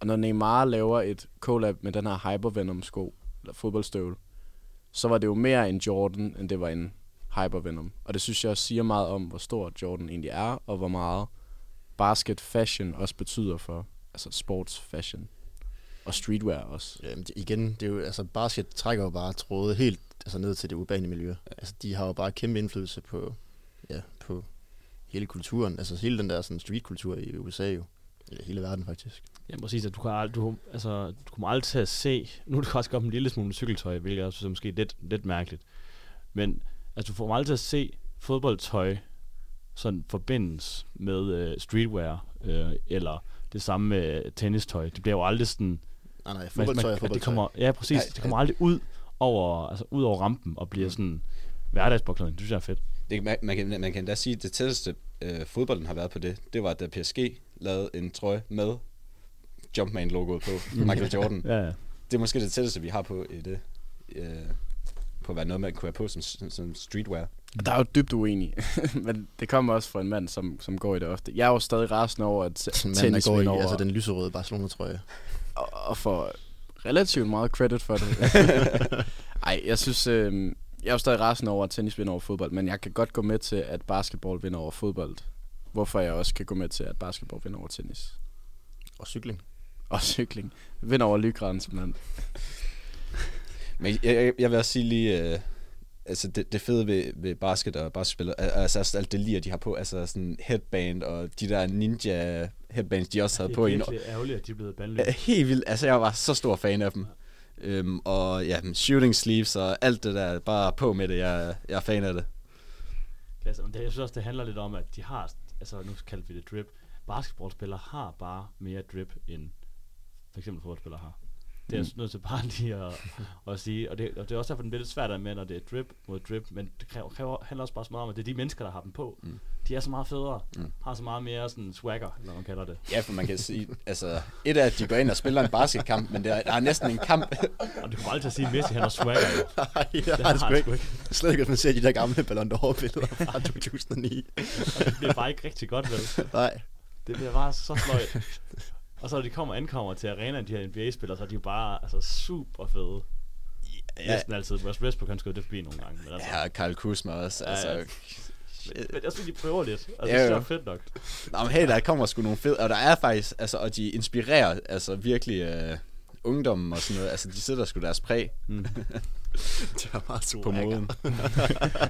Og når Neymar laver et collab med den her Hypervenom-sko, eller fodboldstøvle, så var det jo mere en Jordan, end det var en Hypervenom. Og det synes jeg også siger meget om, hvor stor Jordan egentlig er, og hvor meget basket fashion også betyder for altså sports fashion. Og streetwear også. Jamen, det, igen, det er jo, altså basket trækker jo bare tråde helt altså ned til det urbane miljø. Altså, de har jo bare kæmpe indflydelse på, ja, på hele kulturen. Altså, hele den der sådan streetkultur i USA jo. Eller hele verden faktisk. Ja, præcis. At du, kan, ald- du, altså, du kommer aldrig til at se... Nu er det faktisk kommet en lille smule cykeltøj, hvilket jeg synes er måske lidt, lidt mærkeligt. Men altså, du får aldrig til at se fodboldtøj sådan forbindes med øh, streetwear, øh, eller det samme med tennistøj. Det bliver jo aldrig sådan Nej, nej, fodboldtøj man- at det kommer, ja, præcis. Ja, det kommer aldrig ud over, altså, ud over rampen og bliver sådan hverdagsbokserning. Det synes jeg er fedt. Det, man, man, kan, man kan endda sige, at det tætteste øh, fodbolden har været på det, det var, da PSG lavede en trøje med Jumpman-logoet på, Michael Jordan. Ja, ja. Det er måske det tætteste, vi har på i det. Øh, på at være noget, man kunne have på som, som, som streetwear. Der er jo dybt uenig, men det kommer også fra en mand, som, som går i det ofte. Jeg er jo stadig rasende over, at Sådan tennis går i, over, altså den lyserøde Barcelona-trøje. og, og får relativt meget credit for det. Ej, jeg synes, øh, jeg er jo stadig rasende over, at tennis vinder over fodbold, men jeg kan godt gå med til, at basketball vinder over fodbold. Hvorfor jeg også kan gå med til, at basketball vinder over tennis. Og cykling. Og cykling. Vinder over lygraden, simpelthen. Men jeg, jeg, jeg vil også sige lige, øh, altså det, det fede ved, ved basket og basketspillet, al- altså også alt det lir, de har på, altså sådan headband og de der ninja headbands, de også havde på i en virkelig ærgerligt, at de er blevet Ja, bandlyst. helt vildt. Altså, jeg var så stor fan af dem. Øhm, og ja, shooting sleeves og alt det der, bare på med det. Jeg, jeg er fan af det. Altså, men det, jeg synes også, det handler lidt om, at de har, altså nu kaldte vi det drip, basketballspillere har bare mere drip, end for eksempel fodboldspillere har. Det er jeg nødt til bare lige at, at sige, og det, og det er også derfor, den bliver lidt svært med, når det er drip mod drip, men det kræver, kræver, handler også bare så meget om, at det er de mennesker, der har dem på. Mm. De er så meget federe, Mm. har så meget mere sådan swagger, eller man kalder det. Ja, for man kan sige, altså, et er, at de går ind og spiller en basketkamp, men der, der er næsten en kamp. Og du kommer aldrig sige, at Messi han har swagger. Nej, jeg Det har det sgu han ikke. Slet ikke, hvis man ser de der gamle Ballon d'Or-billeder fra 2009. Og det bliver bare ikke rigtig godt, vel? Nej. Det bliver bare så sløjt. Og så når de kommer og ankommer til arenaen, de her NBA-spillere, så er de jo bare altså, super fede. Ja. Næsten altid. West Westbrook, han skød det forbi nogle gange. Men, altså, Ja, og Kyle Kuzma også. Ja, Altså, ja. men, men jeg synes, de prøver lidt. Altså, Ja, det er fedt nok. Nå, men hey, der kommer sgu nogle fede, og der er faktisk, altså, og de inspirerer altså virkelig øh, ungdommen og sådan noget. Altså, de sætter sgu deres præg Mm. Det var meget super på moden.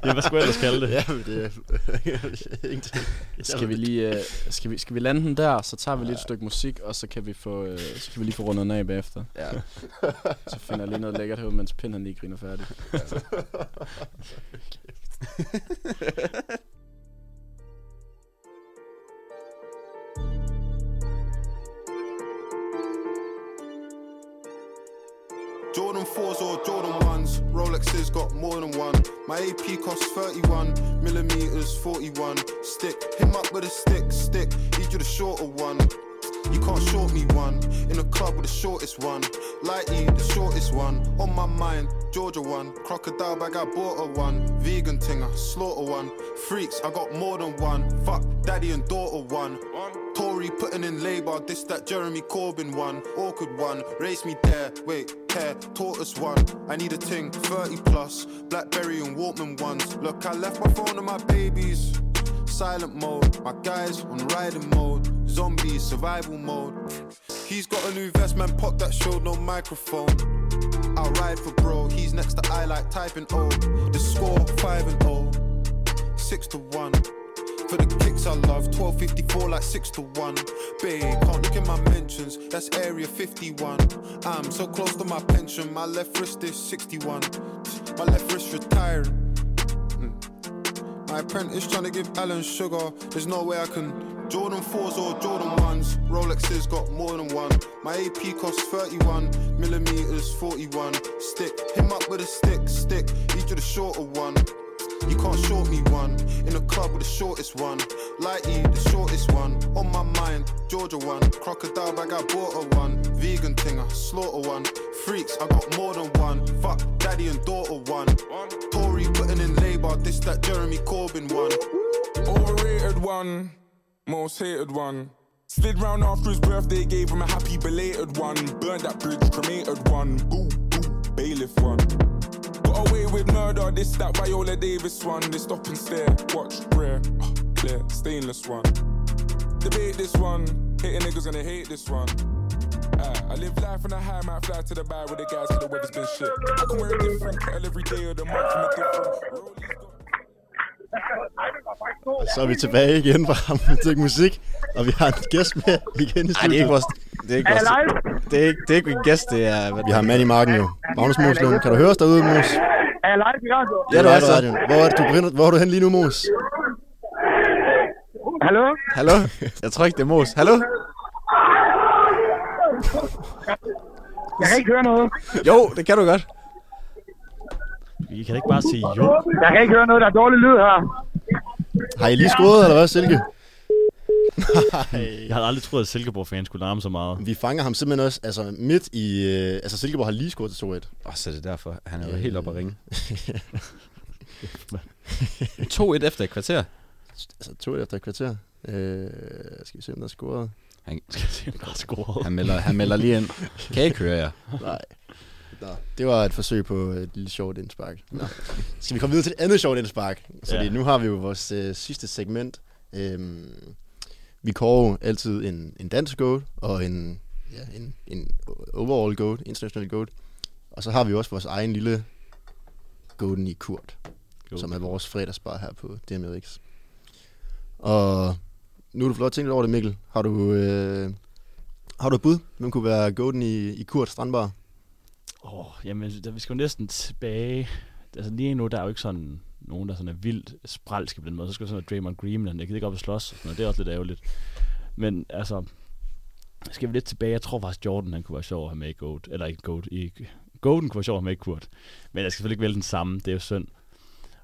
ja, hvad skulle jeg ellers kalde det? Ja, men det er ingenting. Skal vi lige øh, skal vi, skal vi lande den der, så tager vi lige et stykke musik, og så kan vi få øh, så kan vi lige få rundet den af bagefter. Ja. Så finder jeg lige noget lækkert herude, mens Pind han lige griner færdig. Jordan 4s or Jordan 1s. Rolexes got more than one. My AP costs 31 millimeters, 41. Stick, him up with a stick, stick. Need you the shorter one. You can't short me one. In a club with the shortest one. Lighty, the shortest one. On my mind, Georgia one. Crocodile bag, I bought a one. Vegan tinger, slaughter one. Freaks, I got more than one. Fuck, daddy and daughter one. Tory putting in labour, this that Jeremy Corbyn one. Awkward one, race me there, wait, care, tortoise one. I need a ting, 30 plus, Blackberry and Walkman ones. Look, I left my phone and my babies. Silent mode, my guys on riding mode. Zombies, survival mode. He's got a new vest, man, pop that showed no microphone. I'll ride for bro, he's next to I like typing O. The score 5 and 0, 6 to 1. For the kicks I love, 1254 like 6 to 1. Babe, can't look in my mentions, that's area 51. I'm so close to my pension, my left wrist is 61. My left wrist retiring. Mm. My apprentice trying to give Alan sugar, there's no way I can. Jordan 4s or Jordan 1s, Rolexes got more than one. My AP costs 31 millimeters, 41. Stick, him up with a stick, stick, Each of the shorter one. You can't short me one. In the club with the shortest one. Lighty, the shortest one. On my mind, Georgia one. Crocodile bag, I bought a one. Vegan tinger, slaughter one. Freaks, I got more than one. Fuck, daddy and daughter one. Tory putting in labour, this that Jeremy Corbyn one. Overrated one, most hated one. Slid round after his birthday, gave him a happy belated one. Burned that bridge, cremated one. Boo, boo, bailiff one. Got away with murder, this that Viola Davis one. They stop and stare, watch, rare, ah, clear, stainless one. Debate this one, hating niggas gonna hate this one. Ah, I live life on a high, might fly to the bar with the guys, cause the weather's been shit. I can wear a different kettle every day of the month from a different. Så er vi tilbage igen fra Musik Musik, og vi har en gæst med igen i Nej, det er ikke studiet. vores... Det er ikke vores... Det er ikke, det er ikke en gæst, det er... Hvad, Vi har mand i marken jo. Magnus Mos Lund, kan du høre os derude, Mos? Er jeg live i radio? Ja, du er så. radioen. Hvor er, du befinder, hvor er du hen lige nu, Mos? Hallo? Hallo? Jeg tror ikke, det er Mos. Hallo? Jeg kan ikke høre noget. Jo, det kan du godt. Vi kan ikke bare sige jo. Jeg kan ikke høre noget. Der er dårlig lyd her. Har I lige scoret, eller hvad, Silke? Jeg havde aldrig troet, at Silkeborg-fans skulle larme så meget. Vi fanger ham simpelthen også altså, midt i... Øh, altså, Silkeborg har lige scoret til 2-1. Åh, så er det derfor. Han er jo Øh. helt oppe at ringe. 2-1 efter et kvarter. Altså, 2-1 efter et kvarter. Øh, skal vi se, om der er scoret? Han, Skal se, om der er scoret. han, melder, han melder lige ind. Kan jeg ikke høre jer? Nej. Nå, det var et forsøg på et lille sjovt indspark. Nå. Skal vi komme videre til et andet sjovt indspark? Så Ja. nu har vi jo vores øh, sidste segment. Øhm, vi kårer jo altid en, en dansk goat og en, ja, en, en overall goat, international goat. Og så har vi også vores egen lille golden i Kurt, Goat. som er vores fredagsbar her på DMX. Og nu er du flot tænkt over det, Mikkel. Har du, øh, har du et bud? Hvem kunne være golden i, i Kurt Strandbar? Åh, oh, jamen, altså, der, vi skal jo næsten tilbage. Altså lige nu, der er jo ikke sådan nogen, der sådan er vildt spralske på den måde. Så skal vi sådan noget Draymond Green, men jeg gider ikke op og slås. Og sådan noget. Det er også lidt ærgerligt. Men altså, skal vi lidt tilbage. Jeg tror faktisk, Jordan han kunne være sjov at have med i Goat. Eller ikke Goat. I, Golden kunne være sjov at have med i Kurt. Men jeg skal selvfølgelig ikke vælge den samme. Det er jo synd.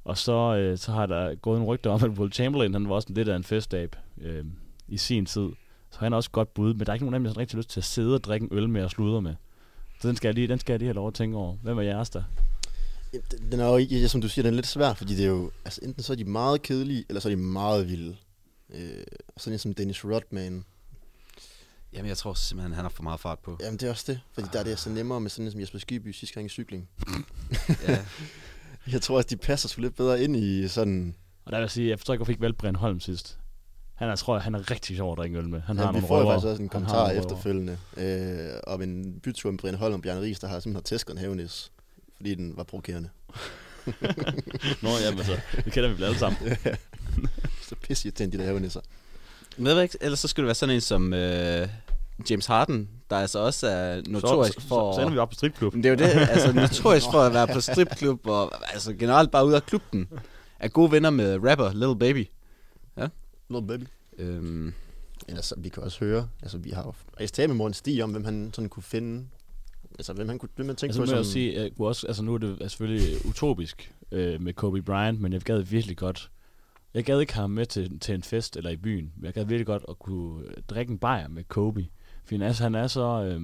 Og så, øh, så har der gået en rygte om, at Will Chamberlain, han var også lidt af en festab øh, i sin tid. Så han er også godt bud, men der er ikke nogen af dem, der har sådan rigtig lyst til at sidde og drikke en øl med og sludre med. Så den skal jeg lige, den skal jeg lige have lov at tænke over. Hvem er jeres der? Den- er jo ikke, som du siger, den er lidt svær, fordi det er jo, altså enten så er de meget kedelige, eller så er de meget vilde. Øh, sådan en som Dennis Rodman. Jamen, jeg tror simpelthen, han har for meget fart på. Jamen det er også det, fordi der er det så nemmere med sådan en som Jesper Skiby sidste gang i cykling. Ja. Jeg tror også, de passer sgu lidt bedre ind i sådan... Og der vil jeg sige, jeg forstår ikke, hvorfor ikke valgte Brian Holm sidst. Han er, tror jeg, han er rigtig sjov at drikke øl med. Han har ja, vi nogle får jo røver. faktisk også en har kommentar efterfølgende øh, om en bytur med Brian Holm og Bjarne Ries, der har simpelthen tæsket en havenis, fordi den var provokerende. Nå, jamen så, det kender vi alle sammen. så pisse irriterende, de der havenisser. Men ellers så skulle det være sådan en som øh, James Harden, der altså også er notorisk så, så, for... så, ender vi op på stripklub. Men det er jo det, altså notorisk for at være på stripklub, og altså generelt bare ud af klubben. Er gode venner med rapper Little Baby. Ja. Little Baby. Øhm, Ellers, så vi kan også høre, altså vi har jo tale med Morten Stig om, hvem han sådan kunne finde, altså hvem han kunne, hvem man tænker Altså, på jeg som... jo sige, jeg kunne også, altså nu er det er selvfølgelig utopisk øh, med Kobe Bryant, men jeg gad virkelig godt, jeg gad ikke have ham med til, til en fest eller i byen, men jeg gad virkelig godt at kunne drikke en bajer med Kobe. For han er, han er så, øh,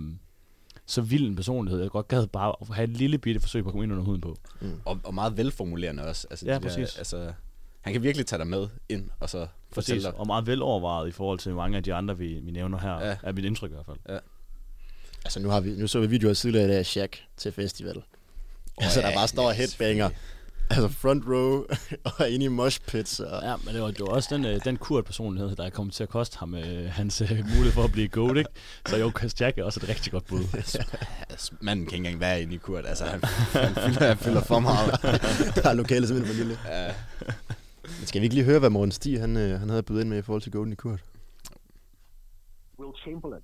så vild en personlighed, jeg godt gad bare at have et lille bitte forsøg på at komme ind under huden på. og, og meget velformulerende også. Altså, Ja, de præcis. Der, altså, han kan virkelig tage dig med ind, og så fortælle dig. og meget velovervejet i forhold til mange af de andre, vi, vi nævner her, Ja. er mit indtryk i hvert fald. Ja. Altså nu, har vi, nu så vi videoer tidligere i dag af Shaq til festival. Oh, altså der ja, bare står ja, headbanger. Altså front row og inde i mosh pits. Og, Ja, men det var, det var også den, øh, den kurt personlighed, der er kommet til at koste ham øh, hans øh, mulighed for at blive goat, ikke? Så jo, Jack er også et rigtig godt bud. Altså, manden kan ikke engang være inde i Kurt. Altså, han, han, fylder, han fylder for meget. der er lokalet simpelthen for lille. Ja. Men skal vi ikke lige høre, hvad Morten Stig han, øh, han havde bydet ind med i forhold til Golden i Kurt? Will Chamberlain.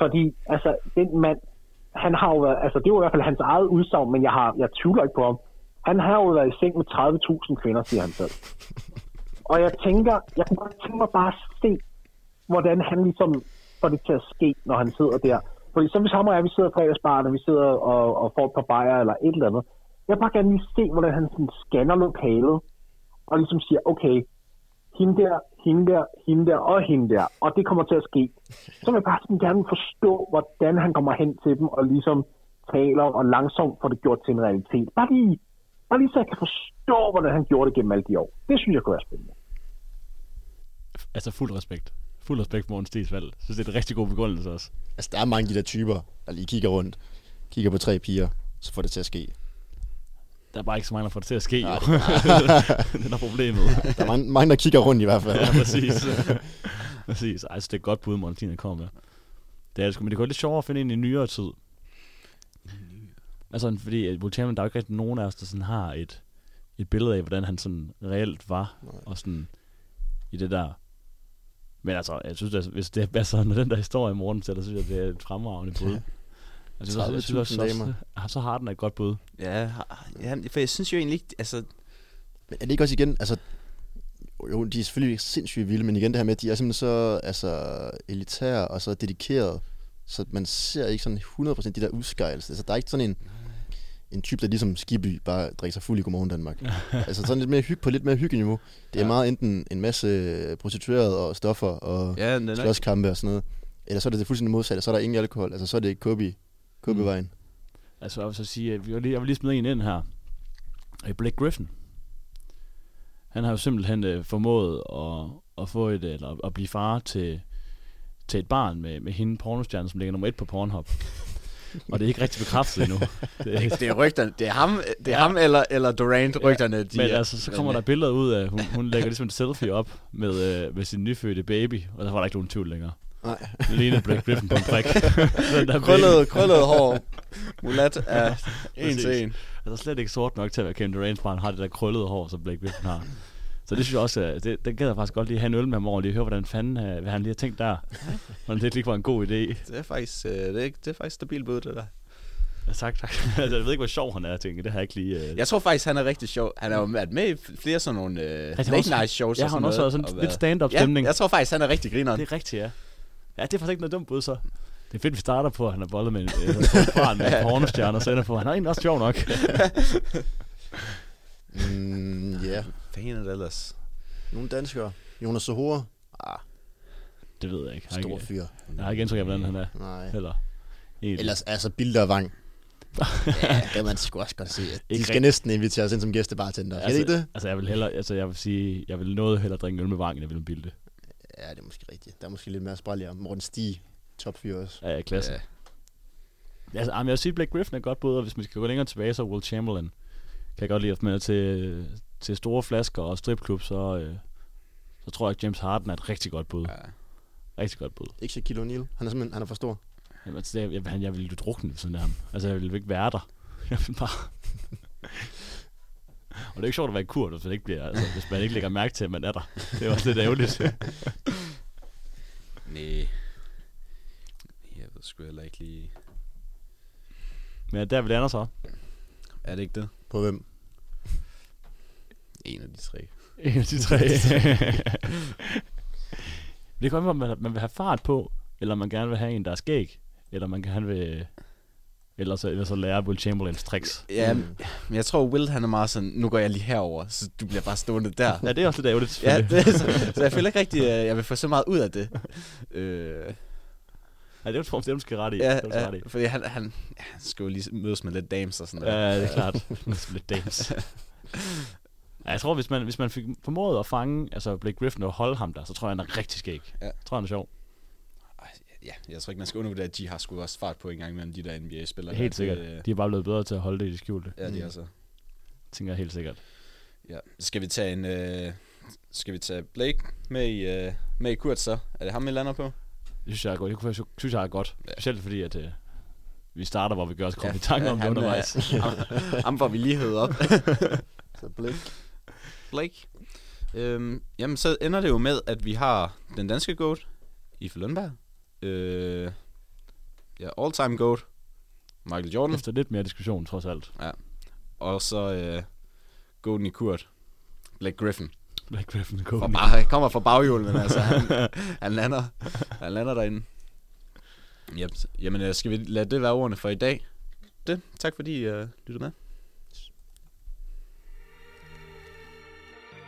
Fordi, altså, den mand, han har jo været, altså det var i hvert fald hans eget udsagn, men jeg, har, jeg tvivler ikke på ham. Han har jo været i seng med 30.000 kvinder, siger han selv. Og jeg tænker, jeg kunne godt tænke mig bare at se, hvordan han ligesom får det til at ske, når han sidder der. Fordi så hvis ham og jeg, vi sidder i fredagsbaren, og vi sidder og, og får et par bajer eller et eller andet, jeg vil bare gerne lige se, hvordan han sådan scanner lokalet, og ligesom siger, okay, hende der, hende der, hende der og hende der, og det kommer til at ske. Så vil jeg bare sådan gerne forstå, hvordan han kommer hen til dem, og ligesom taler og langsomt får det gjort til en realitet. Bare lige, bare lige så jeg kan forstå, hvordan han gjorde det gennem alle de år. Det synes jeg kunne være spændende. Altså fuld respekt. Fuld respekt for Morten Stigs valg. Jeg synes, det er en rigtig god begrundelse også. Altså der er mange af de der typer, der lige kigger rundt, kigger på tre piger, så får det til at ske. Der er bare ikke så mange, der får det til at ske. Nej, det- det er problemet. Der er mange, mange, der kigger rundt i hvert fald. ja, præcis. præcis. Altså, det er godt bud, Morten Stine kommer med. Det er men det går lidt sjovere at finde en i nyere tid. Altså, fordi at Will Chamberlain, der er jo ikke rigtig nogen af os, der sådan har et, et billede af, hvordan han sådan reelt var, Nej. og sådan i det der. Men altså, jeg synes, at hvis det er sådan, den der historie i morgen, så synes jeg, det er et fremragende bud. Altså, jeg synes, jeg synes også, 30.000 også, damer. ah, så har den et godt bud. Ja, ja, for jeg synes jo egentlig ikke, altså... Men er det ikke også igen, altså, jo, de er selvfølgelig sindssygt vilde, men igen det her med, at de er simpelthen så altså, elitære og så dedikerede Så man ser ikke sådan 100% de der udskejelser. Altså, der er ikke sådan en, en type, der ligesom Skiby bare drikker sig fuld i Godmorgen Danmark. altså sådan lidt mere hygge på lidt mere hyggeniveau. Det er Ja. meget enten en masse prostituerede og stoffer og Ja, slåskampe og sådan noget. Eller så er det det fuldstændig modsatte. Så er der ingen alkohol. Altså så er det KB, KB-vejen. Altså, jeg vil så sige, at vi var lige, jeg vil lige smide en ind her. Øh, Blake Griffin. Han har jo simpelthen øh, formået at, at få et, eller at blive far til, til et barn med, med hende pornostjerne, som ligger nummer et på Pornhub. Og det er ikke rigtig bekræftet endnu. Det, det er rygterne. Det er ham, det er ham eller, eller Durant, rygterne. De Men er- altså, så kommer der billeder ud af, hun, hun lægger ligesom en selfie op med, øh, med sin nyfødte baby, og der var der ikke nogen tvivl længere. Nej. Det ligner Blake Griffin på en prik. Krøllet- krøllet hår. Mulat er en til en. Altså slet ikke sort nok til at være Kevin Durant, bare han har det der krøllede hår, som Blake Griffin har. Så det synes jeg også, at det, det gad jeg faktisk godt lige have en øl med ham over, og lige høre, hvordan fanden, øh, hvad han lige har tænkt der. Hvordan det lige var en god idé. Det er faktisk, øh, det er, det er faktisk stabilt bud, det der. Ja, tak, tak. altså, jeg ved ikke, hvor sjov han er, jeg tænker. Det har jeg ikke lige... Øh... Jeg tror faktisk, han er rigtig sjov. Han har jo været med i flere sådan nogle øh, har late night shows. Ja, og han har også noget, været sådan og lidt stand-up stemning. Ja, jeg tror faktisk, han er rigtig grineren. Det er rigtigt, ja. Ja, det er faktisk ikke noget dumt bud, så. Det er fedt, vi starter på, at han har bollet med en øh, barn med en pornostjerne, og så ender på, han er egentlig også sjov nok. Mm. Fanden er det ellers? Nogle danskere. Jonas Sohora. Ah, det ved jeg ikke. Jeg Stor ikke- fyr. Jeg har ikke indtryk af, hvordan han er. Nej. Heller. Egentlig. Ellers, altså, Bilder Vang. ja, det kan man sgu også godt se. De Ikke skal rigtig. næsten inviteres ind som gæstebartender. Altså, ikke det? Altså, jeg vil hellere, altså, jeg vil sige, jeg vil noget hellere drikke øl med vang, end jeg vil med bilde. Ja, det er måske rigtigt. Der er måske lidt mere spræljere. Morten Stig, topfyr også. Ja, ja, klasse. Ja. Altså, jeg vil sige, Blake Griffin er godt bud, og hvis man skal gå længere tilbage, så er Will Chamberlain. Kan jeg godt lide at med til, til store flasker og stripklub, så, øh, så tror jeg, at James Harden er et rigtig godt bud. Ja. Rigtig godt bud. Ikke Shaquille O'Neal. Han er simpelthen han er for stor. Jamen, altså, det, jeg, jeg, jeg ville jo drukne ved af ham. Altså, jeg ville ikke være der. Jeg ville bare... og det er ikke sjovt at være i kur, hvis man ikke, bliver, altså, hvis man ikke lægger mærke til, at man er der. Det er også lidt ærgerligt. Nej. Jeg ved sgu heller ikke lige... Men der vi lander så. Er det ikke det? På hvem? En af de tre. En af de tre. det kan være, om man, man vil have fart på, eller man gerne vil have en, der er skæg, eller man gerne vil... Eller så, eller så lære Will Chamberlains tricks. Ja, mm. men jeg tror, Will han er meget sådan, nu går jeg lige herover, så du bliver bare stående der. Ja, det er også lidt ærgerligt, Ja, det, er så, så jeg føler ikke rigtig, at jeg vil få så meget ud af det. Øh, Ja, det tror jeg, det er måske ret i. ja, det er måske ret i. ja, fordi han, han, ja, han skal jo lige mødes med lidt dames og sådan noget. Ja, det er klart. lidt dames. Ja, jeg tror, hvis man, hvis man fik formået at fange altså Blake Griffin og holde ham der, så tror jeg, han er rigtig skæg. Ja. Jeg tror, han er sjov. Ja, jeg tror ikke, man skal undervurdere, at de har sgu også fart på en gang mellem de der NBA-spillere. Helt sikkert. Det, De er bare blevet bedre til at holde det i det skjulte. Ja, de er så. Tænker jeg helt sikkert. Ja. Skal vi tage en... Øh, skal vi tage Blake med i, øh, med i Kurt så? Er det ham, vi lander på? Det synes jeg er godt. Det kunne jeg, synes jeg er godt. Specielt fordi, at øh, vi starter, hvor vi gør os komme i tanke om det øh, undervejs. ham, ham får vi lige hævet op. så Blake. Blake. Øhm, jamen, så ender det jo med, at vi har den danske GOAT, Ife Lundberg. Øh, ja, all-time GOAT, Michael Jordan. Efter lidt mere diskussion, trods alt. Ja. Og så øh, GOATen i Kurt, Blake Griffin. Blake Griffin, i bare, han kommer fra baghjulet, men altså, han, han, lander, han lander derinde. Yep. Jamen, øh, skal vi lade det være ordene for i dag? Det. Tak fordi I uh, lyttede med.